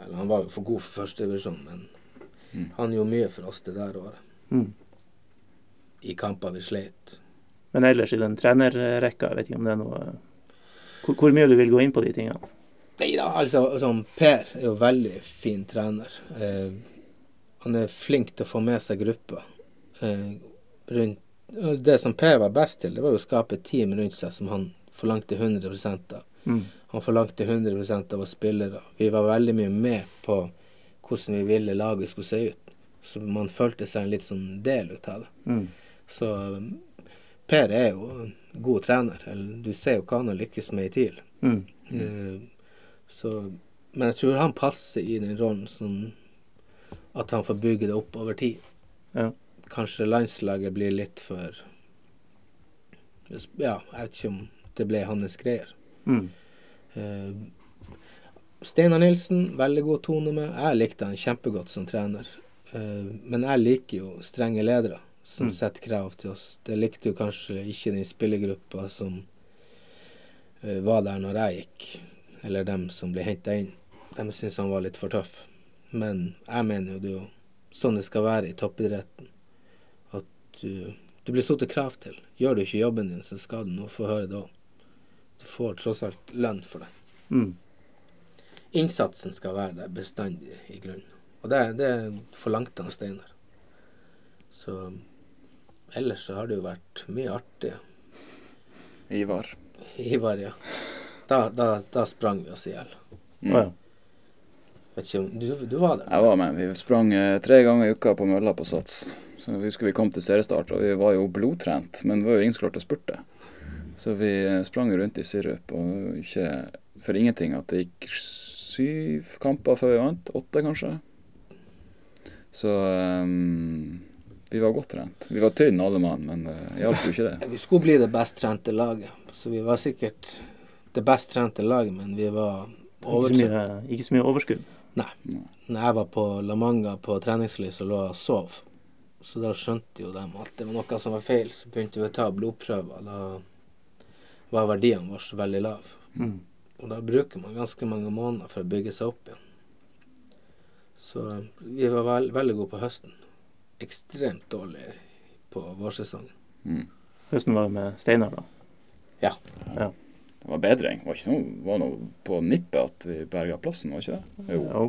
Eller han var jo for god for førstedivisjon, men han gjorde mye for oss det der året. Mm. I kamper vi sleit. Men ellers i den trenerrekka, jeg vet ikke om det er noe hvor, hvor mye du vil gå inn på de tingene? Nei da, altså altså Per er jo veldig fin trener. Eh, han er flink til å få med seg gruppa. Eh, rundt, det som Per var best til, det var jo å skape et team rundt seg som han forlangte 100 av. Mm. Han forlangte 100 av oss spillere. Vi var veldig mye med på hvordan vi ville laget skulle se ut. Så man følte seg en litt sånn del ut av det. Mm. Så Per er jo en god trener. Du ser jo hva han har lykkes med i TIL. Mm. Uh, Så, men jeg tror han passer i den rollen som at han får bygge det opp over tid. Ja. Kanskje landslaget blir litt for Ja, jeg vet ikke om det ble hans greier. Mm. Uh, Steinar Nilsen, veldig god tone med. Jeg likte han kjempegodt som trener. Eh, men jeg liker jo strenge ledere som Mm. setter krav til oss. Det likte jo kanskje ikke den spillergruppa som uh, var der når jeg gikk, eller dem som ble henta inn. De syntes han var litt for tøff. Men jeg mener jo det er jo sånn det skal være i toppidretten. At du, du blir satt krav til. Gjør du ikke jobben din, så skal du nå få høre det òg. Du får tross alt lønn for det. Mm. Innsatsen skal være der bestandig i grunnen. Og det, det forlangte han Steinar. Så ellers så har det jo vært mye artig. Ivar. Ivar, ja. Da, da, da sprang vi oss i hjel. Mm. Ja. Vet ikke om du, du var der? Jeg var med. Vi sprang eh, tre ganger i uka på mølla på Sats. Så vi husker vi kom til seriestart, og vi var jo blodtrent, men det var jo ingen som klarte å spurte. Så vi eh, sprang rundt i sirup, og ikke for ingenting at det gikk syv kamper før vi vant. Åtte, kanskje. Så ehm, vi var godt trent. Vi var tynne alle mann, men det hjalp jo ikke det. Vi skulle bli det best trente laget. Så vi var sikkert det best trente laget, men vi var Ikke så overtrent. mye, ikke så mye overskudd. Når jeg var på La Manga på treningslys og lå og sov. Så da skjønte jo dem at det var noe som var feil. Så begynte vi å ta blodprøver. Da var verdiene våre veldig lave. Mm. Og da bruker man ganske mange måneder for å bygge seg opp igjen. Så vi var veld veldig gode på høsten. Ekstremt dårlig på vårsesongen. Mm. Hvordan var det med Steinar, da. Ja. Ja. Det var bedring. Det var ikke noe, var noe på nippet at vi berga plassen, var ikke det? Jo. Jo.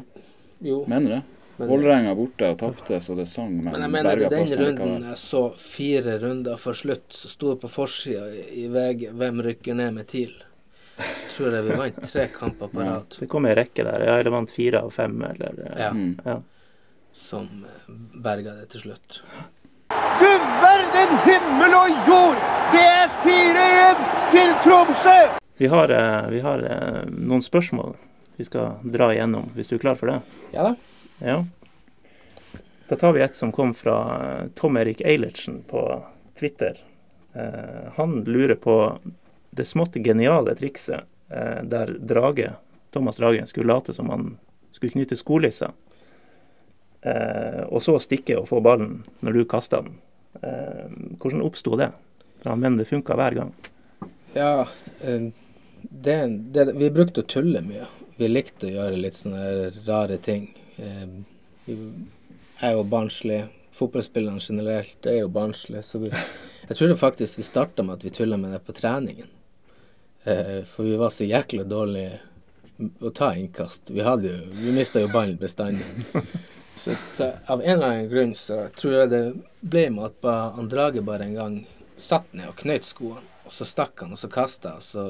Jo, Mener det. Vålerenga borte og tapte så det sang, men, men jeg mener berga i den runden jeg så fire runder for slutt, så sto det på forsida i VG 'Hvem rykker ned med TIL'? Så tror jeg vi vant tre kamper på Ja. rad Det kom ei rekke der. Ja, eller vant fire av fem, eller eh, Ja. Mm. ja. Som eh, berga det til slutt. Du verden himmel og jord! Det er 4-1 til Tromsø! Vi har, eh, vi har eh, noen spørsmål vi skal dra igjennom, hvis du er klar for det? Ja da. Ja. Da tar vi et som kom fra Tom Erik Eilertsen på Twitter. Eh, han lurer på det smått geniale trikset der Drage, Thomas Drage skulle late som han skulle knytte skolisser. Eh, og så stikke og få ballen når du kaster den. Eh, hvordan oppsto det? Mener det funka hver gang. Ja, eh, det, det, vi brukte å tulle mye. Vi likte å gjøre litt sånne rare ting. Vi er jo barnslige. Fotballspillerne generelt er jo barnslige. Så vi, jeg tror det faktisk vi starta med at vi tulla med det på treningen. For vi var så jækla dårlige å ta innkast. Vi hadde jo Vi mista jo ballen bestandig. Så, så av en eller annen grunn så tror jeg det ble med at ba, han Drage bare en gang satt ned og knøt skoene, og så stakk han, og så kasta, og så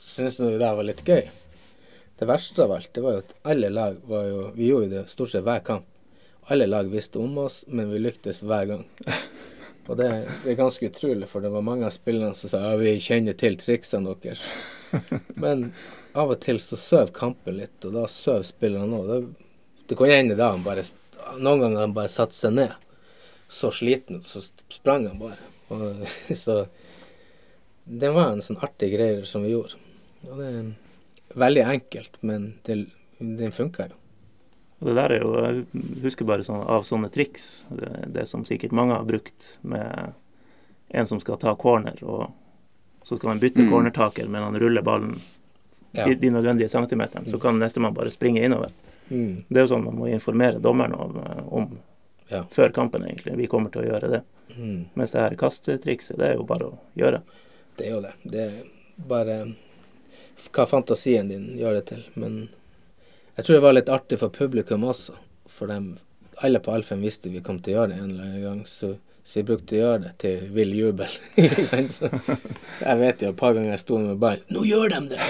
syntes han det der var litt gøy. Det verste av alt, det var jo at alle lag var jo Vi gjorde det stort sett hver kamp. Alle lag visste om oss, men vi lyktes hver gang. Og det, det er ganske utrolig, for det var mange av spillerne som sa ja, vi kjenner til triksene deres. Men av og til så søv kampen litt, og da søv spillerne òg. Det, det kan hende da han bare Noen ganger han bare satte seg ned, så sliten ut, så sprang han bare. Og, så det var en sånn artig greie som vi gjorde. Og det er veldig enkelt, men det, det funka jo. Og det der er jo, Jeg husker bare sånn, av sånne triks, det, det som sikkert mange har brukt, med en som skal ta corner, og så skal han bytte Mm. cornertaker, men han ruller ballen Ja. de, de nødvendige centimeterne, så kan nestemann bare springe innover. Mm. Det er jo sånn man må informere dommeren om, om Ja. før kampen, egentlig. Vi kommer til å gjøre det. Mm. Mens det her kastetrikset, det er jo bare å gjøre. Det er jo det. Det er bare hva fantasien din gjør det til. Men jeg tror det var litt artig for publikum også. For dem, alle på Alfheim visste vi kom til å gjøre det en eller annen gang, så, så jeg brukte å gjøre det til vill jubel. Så jeg vet jo et par ganger jeg sto med ballen Nå gjør de det!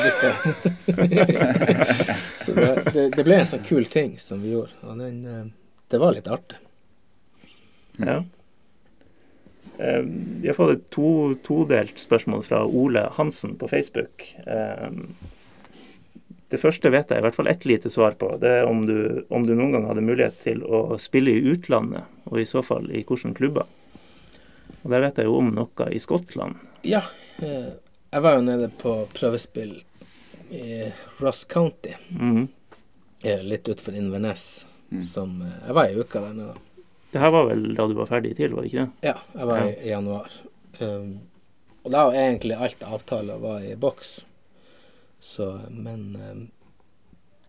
så det, det, ble en sånn kul ting som vi gjorde. Og den, eh, det var litt artig. Ja. Eh, Vi har fått et to, todelt spørsmål fra Ole Hansen på Facebook. Eh, Det første vet jeg i hvert fall ett lite svar på. Det er om du, om du noen gang hadde mulighet til å spille i utlandet, og i så fall i hvilke klubber. Og Der vet jeg jo om noe i Skottland. Ja, eh, jeg var jo nede på prøvespill i Ross County. mm. eh, litt utenfor Inverness. Mm. Som eh, Jeg var ei uke der nede. Det her var vel da du var ferdig til, var det ikke det? Ja, jeg var i, i januar. Um, og da var egentlig alt avtale var i boks. Så, men um,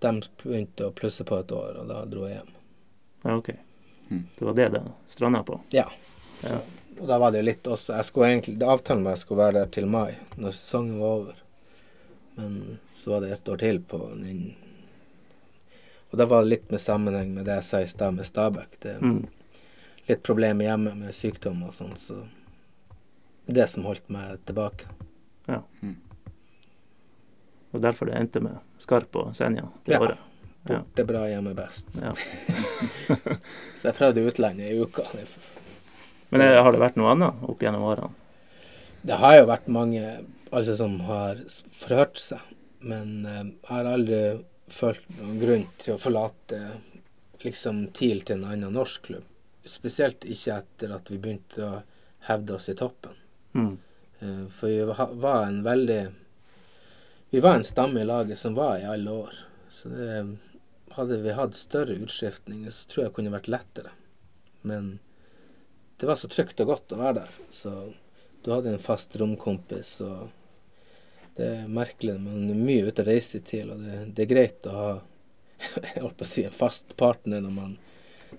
de begynte å plusse på et år, og da dro jeg hjem. Ja, OK. Mhm. Det var det det stranda på. Ja. Så, Og da var det litt også jeg skulle egentlig, det Avtalen var jeg skulle være der til mai, når sesongen var over. Men så var det ett år til på den Og da var det litt med sammenheng med det jeg sa i stad med Stabæk. Det er Mm. litt problemer hjemme med sykdom og sånn, så det som holdt meg tilbake. ja Og derfor det endte med Skarp og Senja det Ja. året. Ja. Borte bra, hjemme best. Ja. Så jeg prøvde utlandet i uka. Men eh, har det vært noe annet opp gjennom årene? Det har jo vært mange altså, som har forhørt seg, men eh, jeg har aldri følt noen grunn til å forlate liksom TIL til en annen norsk klubb. Spesielt ikke etter at vi begynte å hevde oss i toppen. Mm. Eh, For vi var en veldig Vi var en stamme i laget som var i alle år. Så det, hadde vi hatt større utskiftninger, så tror jeg det kunne vært lettere. Men det var så trygt og godt å være der. Så du hadde en fast romkompis, og det er merkelig, man er mye ute å reise til, og det, det er greit å ha jeg holdt på å si en fast partner når man,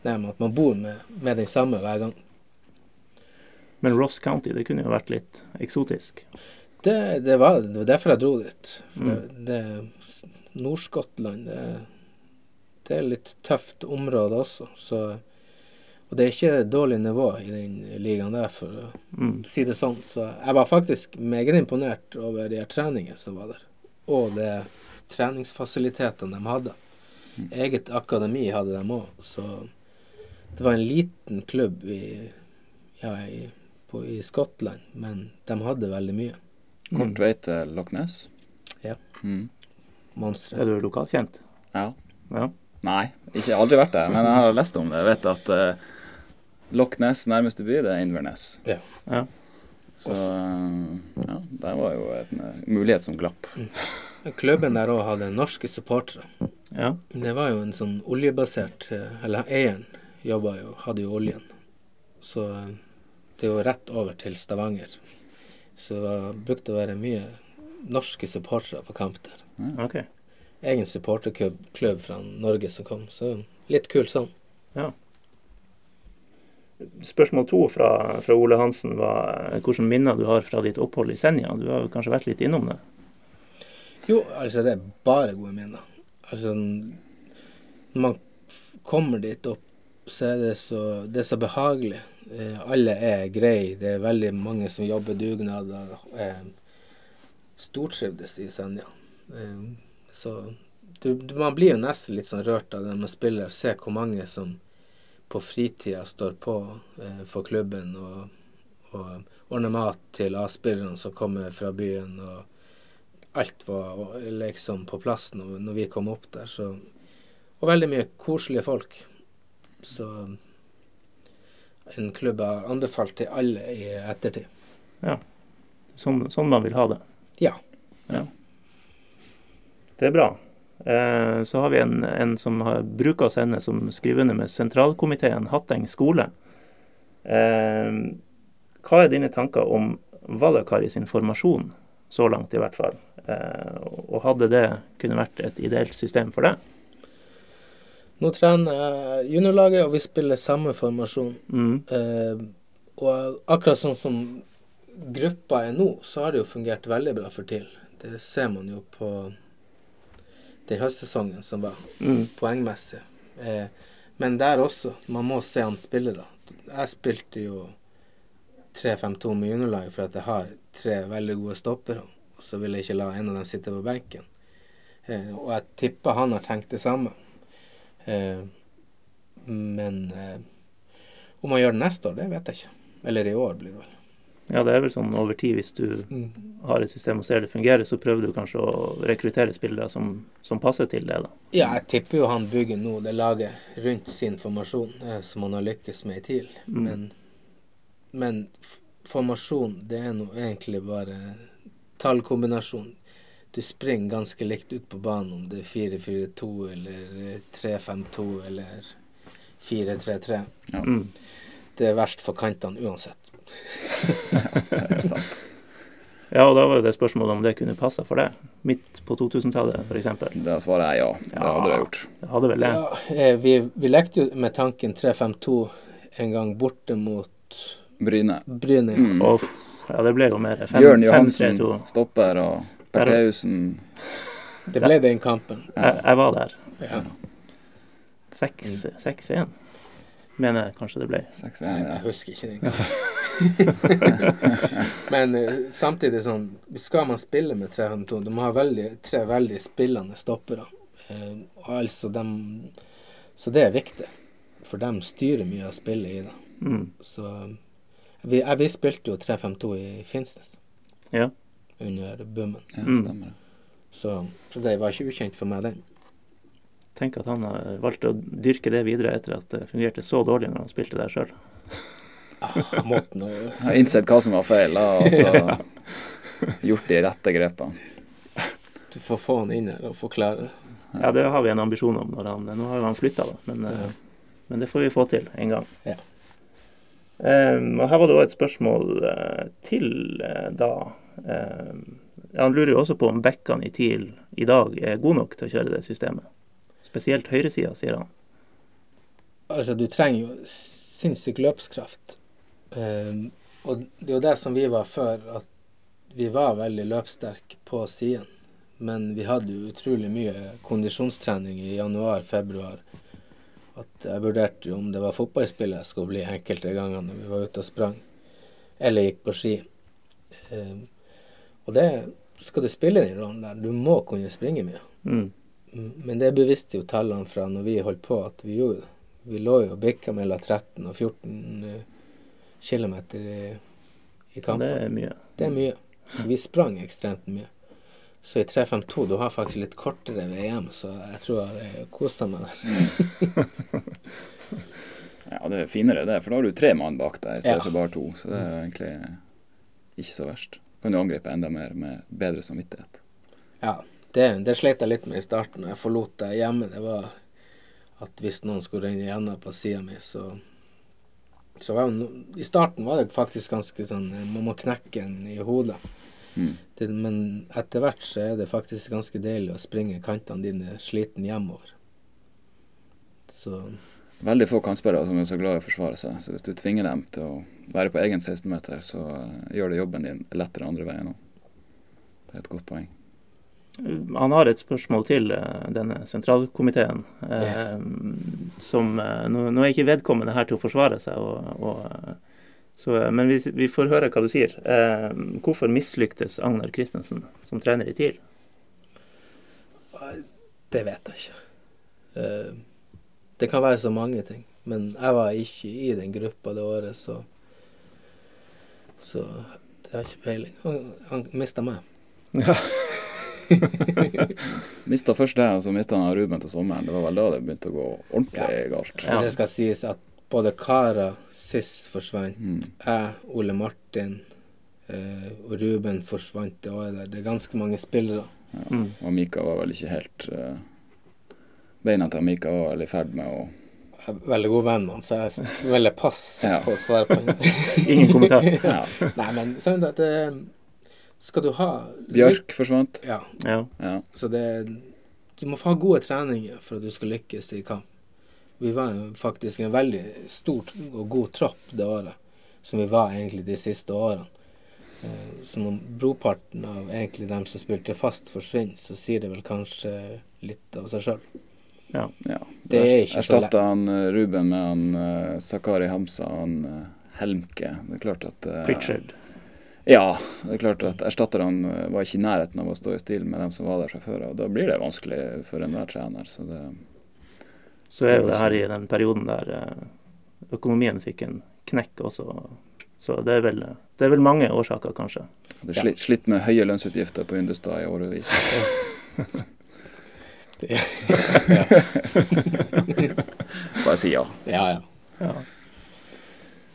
nei, at man bor med, med den samme hver gang. Men Ross County, det kunne jo vært litt eksotisk. Det, det, var, det var derfor jeg dro dit. Mm. Nord-Skottland det, det er litt tøft område også. Så, og det er ikke dårlig nivå i den ligaen der, for å Mm. si det sånn. Så jeg var faktisk meget imponert over de her treningene som var der. Og de treningsfasilitetene de hadde. Eget akademi hadde de òg. Så det var en liten klubb i, ja, i, på, i Skottland, men de hadde veldig mye. Kort vei til Loch Ness. Ja. Mm. Monstre. Er du lokalkjent? Ja. Ja. Nei, ikke aldri vært der, men jeg har lest om det. Jeg vet at uh, Loch Ness, nærmeste by, det er Inverness. Ja. Ja. Så ja, der var jo en eh, mulighet som glapp. Klubben der òg hadde norske supportere. ja. Det var jo en sånn oljebasert eh, Eller eieren jobba jo, hadde jo oljen. Så eh, det er jo rett over til Stavanger. Så det brukte å være mye norske supportere på kamp der. OK. Egen supporterklubb fra Norge som kom, så litt kult sånn. Spørsmål to fra, fra Ole Hansen var hvilke minner du har fra ditt opphold i Senja. Du har kanskje vært litt innom det? Jo, altså det er bare gode minner. Altså Når man kommer dit opp, så er det så, det er så behagelig. Eh, alle er greie. Det er veldig mange som jobber dugnader. Eh, stortrivdes i Senja. Eh, så du, man blir jo nesten litt sånn rørt av det når man spiller. Se hvor mange som på fritida står på eh, for klubben og, og ordner mat til A-spillerne som kommer fra byen. og alt var liksom på plass når, når vi kom opp der. Så, og veldig mye koselige folk. Så en klubb jeg har anbefalt til alle i ettertid. Sånn, sånn man vil ha det. Ja. Det er bra. Eh, så har vi en, en som har bruker å sende som skriver under med sentralkomiteen Hatteng skole. Eh, hva er dine tanker om Valakari sin formasjon, så langt i hvert fall? Eh, og hadde det kunne vært et ideelt system for deg? Nå trener jeg juniorlaget, og vi spiller samme formasjon. Mm. Og akkurat sånn som gruppa er nå, så har det jo fungert veldig bra for TIL. Det ser man jo på den høstsesongen som var, Mm. poengmessig. Eh, men der også, man må se han spille, da. Jeg spilte jo 3-5-2 med juniorlaget for at jeg har tre veldig gode stoppere. Og så vil jeg ikke la en av dem sitte på benken. Eh, og jeg tipper han har tenkt det samme. Eh, men eh, om han gjør det neste år, det vet jeg ikke. Eller i år, blir det vel. Ja, det er vel sånn over tid, hvis du har et system og ser det fungerer, så prøver du kanskje å rekruttere spillere som, som passer til det, da. Ja, jeg tipper jo han bygger nå det laget rundt sin formasjon, eh, som han har lykkes med i TIL. Mm. Men, men formasjon, det er nå egentlig bare tallkombinasjon. Du springer ganske likt ut på banen om det er 4-4-2 eller eh, 3-5-2 eller 4-3-3. Mm. Det er verst for kantene uansett. Det er sant. Ja, og da var jo det spørsmålet om det kunne passa for deg, midt på 2000-tallet f.eks. Da svarer jeg ja. Det hadde det gjort. Det hadde vel det. Ja, eh, vi, vi lekte jo med tanken 3-5-2 en gang borte mot Bryne. Bryne. Mm. Og, ja, det ble jo mer Bjørn 5-3-2. Johansen stopper, og Bertheussen Det ble den kampen. Jeg, jeg var der. Ja. 6-1, mener jeg kanskje det ble. 6-1. Jeg husker ikke det engang. Men eh, samtidig sånn Skal man spille med 3-5-2, du må ha veldig, tre veldig spillende stoppere. Eh, og altså dem Så det er viktig. For dem styrer mye av spillet i det. Mm. Så vi, jeg, vi spilte jo 3-5-2 i Finnsnes Ja. under boomen. Ja, Mm. stemmer. Så, så det var ikke ukjent for meg, den. Tenk at han har valgt å dyrke det videre etter at det fungerte så dårlig når han spilte der sjøl. Ah, måten å har innsett hva som var feil, da, og så gjort de rette grepene. Du får få han inn her og forklare det. Ja, det har vi en ambisjon om. Når han, nå har han flytta, da. Men, ja. men det får vi få til en gang. Ja. Um, og her var det òg et spørsmål eh, til eh, da. Um, han lurer jo også på om bekkene i TIL i dag er gode nok til å kjøre det systemet. Spesielt høyresida, sier han. Altså, du trenger jo sinnssyk løpskraft. Um, og det er jo det som vi var før, at vi var veldig løpssterke på siden. Men vi hadde jo utrolig mye kondisjonstrening i januar-februar. At jeg vurderte jo om det var fotballspiller jeg skulle bli enkelte ganger når vi var ute og sprang. Eller gikk på ski. Um, og det skal du spille den rollen der. Du må kunne springe mye. Mm. Men det bevisste jo tallene fra når vi holdt på at vi gjorde det. Vi lå jo og bikka mellom 13 og 14 eh, km i, i kampen. det er mye. Det er mye. Så vi sprang ekstremt mye. Så i 3.52 du har faktisk litt kortere VM, så jeg tror jeg kosa meg der. Ja, det er finere det, for da har du tre mann bak deg i stedet Ja. for bare to. Så det er egentlig ikke så verst. Kan du angripe enda mer med bedre samvittighet. Ja, det, det slet jeg litt med i starten når jeg forlot det hjemme. Det var at hvis noen skulle renne gjennom på sida mi, så så var jo I starten var det faktisk ganske sånn Man må knekke en i hodet. Mm. Det, men etter hvert så er det faktisk ganske deilig å springe kantene dine sliten hjemover. Så Veldig få kantspillere som er så glad i å forsvare seg. Så hvis du tvinger dem til å være på egen 16-meter, så eh, gjør det jobben din lettere andre veien òg. Det er et godt poeng. Han har et spørsmål til eh, denne sentralkomiteen. yeah. som eh, nå, nå er ikke vedkommende her til å forsvare seg, og, og, eh, så, men vi, vi får høre hva du sier. Eh, hvorfor mislyktes Agnar Christensen som trener i TIL? Det vet jeg ikke. Eh, det kan være så mange ting. Men jeg var ikke i den gruppa det året, så Så det har ikke peiling. Han, han mista meg. Mista først det, og så mista han Ruben til sommeren. Det var vel da det begynte å gå ordentlig galt. Ja. Det skal sies at både Kara, sist forsvant, Mm. jeg, Ole Martin eh, og Ruben forsvant det året der. Det er ganske mange spillere. Mm. Og Mika var vel ikke helt eh, Beina til Mika var vel i ferd med å Jeg er veldig god venn med han, så jeg velger pass Ja. på å svare på. Ingen kommentar. ja. Nei, men sånn at det, Skal du ha Bjørk forsvant. Ja. Ja. Ja. Så det Du må få ha gode treninger for at du skal lykkes i kamp. Vi var faktisk en veldig stor og god tropp det året, som vi var egentlig de siste årene. Eh, Så når broparten av egentlig dem som spilte fast, forsvinner, så sier det vel kanskje litt av seg sjøl. ja. Det er ikke så lett. Erstatta han eh, Ruben med han eh, Sakari Hamsa og han Helmke. Det er klart at Pritchard. Ja, det er klart at erstatterne eh, var ikke i nærheten av å stå i stil med dem som var der fra før. Og da blir det vanskelig for enhver trener. Så det Så er jo det her i den perioden der eh, økonomien fikk en knekk også. Så det er vel, det er vel mange årsaker, kanskje. hadde slitt, slitt med høye lønnsutgifter på Yndestad i årevis. Bare si ja. Ja, ja. Ja.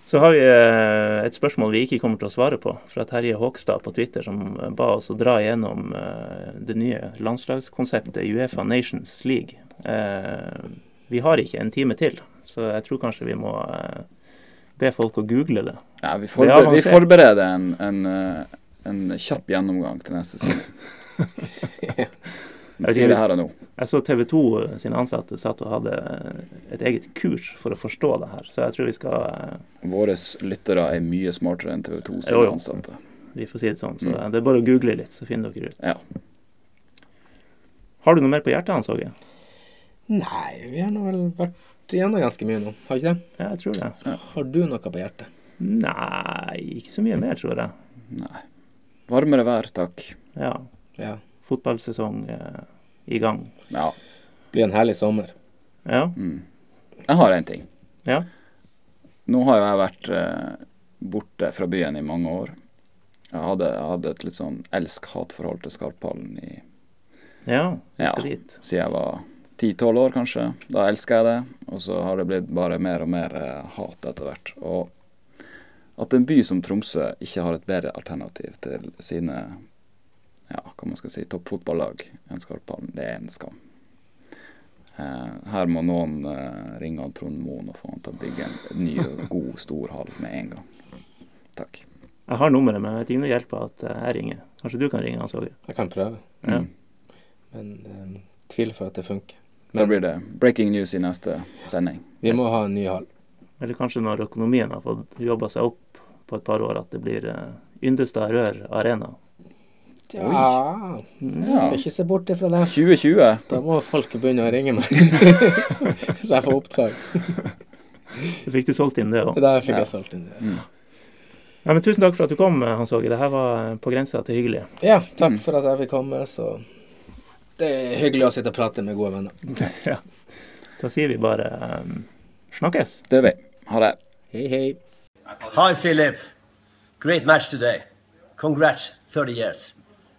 Så har vi eh, et spørsmål vi ikke kommer til å svare på, fra Terje Håkstad på Twitter, som eh, ba oss å dra gjennom eh, det nye landslagskonseptet Uefa Nations League. Eh, Vi har ikke en time til, så jeg tror kanskje vi må be folk å google det. ja vi, Det er forber vi forbereder en, en, en kjapp gjennomgang til neste sesong. Vi ikke det her og nå. Jeg så TV 2 sine ansatte satt og hadde et eget kurs for å forstå det her, så jeg tror vi skal eh, Våre lyttere er mye smartere enn TV 2 sine jo. ansatte. Vi får si det sånn. Så Mm. det er bare å google litt, så finner dere ut. Ja. Har du noe mer på hjertet, Hans Åge? Nei, vi har nå vel vært igjennom ganske mye nå, har ikke det? Ja, jeg tror det. Har du noe på hjertet? Nei, ikke så mye mer, tror jeg. Nei. Varmere vær, takk. Ja. Ja. Fotballsesong eh, i gang. Ja. Det Blir en herlig sommer. Ja. Mm. Jeg har en ting. Ja. Nå har jo jeg vært eh, borte fra byen i mange år. Jeg hadde, jeg hadde et litt sånn elsk-hat-forhold til Skarphallen i, Ja, Ja. dit. siden jeg var 10-12 år, kanskje. Da elska jeg det, og så har det blitt bare mer og mer eh, hat etter hvert. Og at en by som Tromsø ikke har et bedre alternativ til sine ja, hva man skal si, toppfotballag enn Skarphallen, det er en skam. Eh, her må noen eh, ringe han Trond Moen og få han til å bygge en ny, god, stor hall med en gang. Takk. Jeg har nummeret, men jeg vet ikke om det hjelper at eh, jeg ringer. Kanskje du kan ringe Hans Åge? Jeg kan prøve, Ja. Mm. men um, tviler for at det funker. Da blir det breaking news i neste sending. vi må ha en ny hall. Eller kanskje når økonomien har fått jobba seg opp på et par år, at det blir uh, Yndestad Rør Arena. Ja, Ja. skal ikke se bort ifra det. 2020. Da må folk begynne å ringe meg, så jeg får oppdrag. Så fikk du solgt inn det òg. Der fikk Ja. jeg solgt inn det. Ja. Ja, men tusen takk for at du kom, Hans Åge. Det her var på grensa til hyggelig. Ja, takk Mm. for at jeg fikk komme, så det er hyggelig å sitte og prate med gode venner. ja. Da sier vi bare um, snakkes. Det gjør vi. Ha det. Hei, hei. Hi, Philip. Great match today. Congrats, 30 years.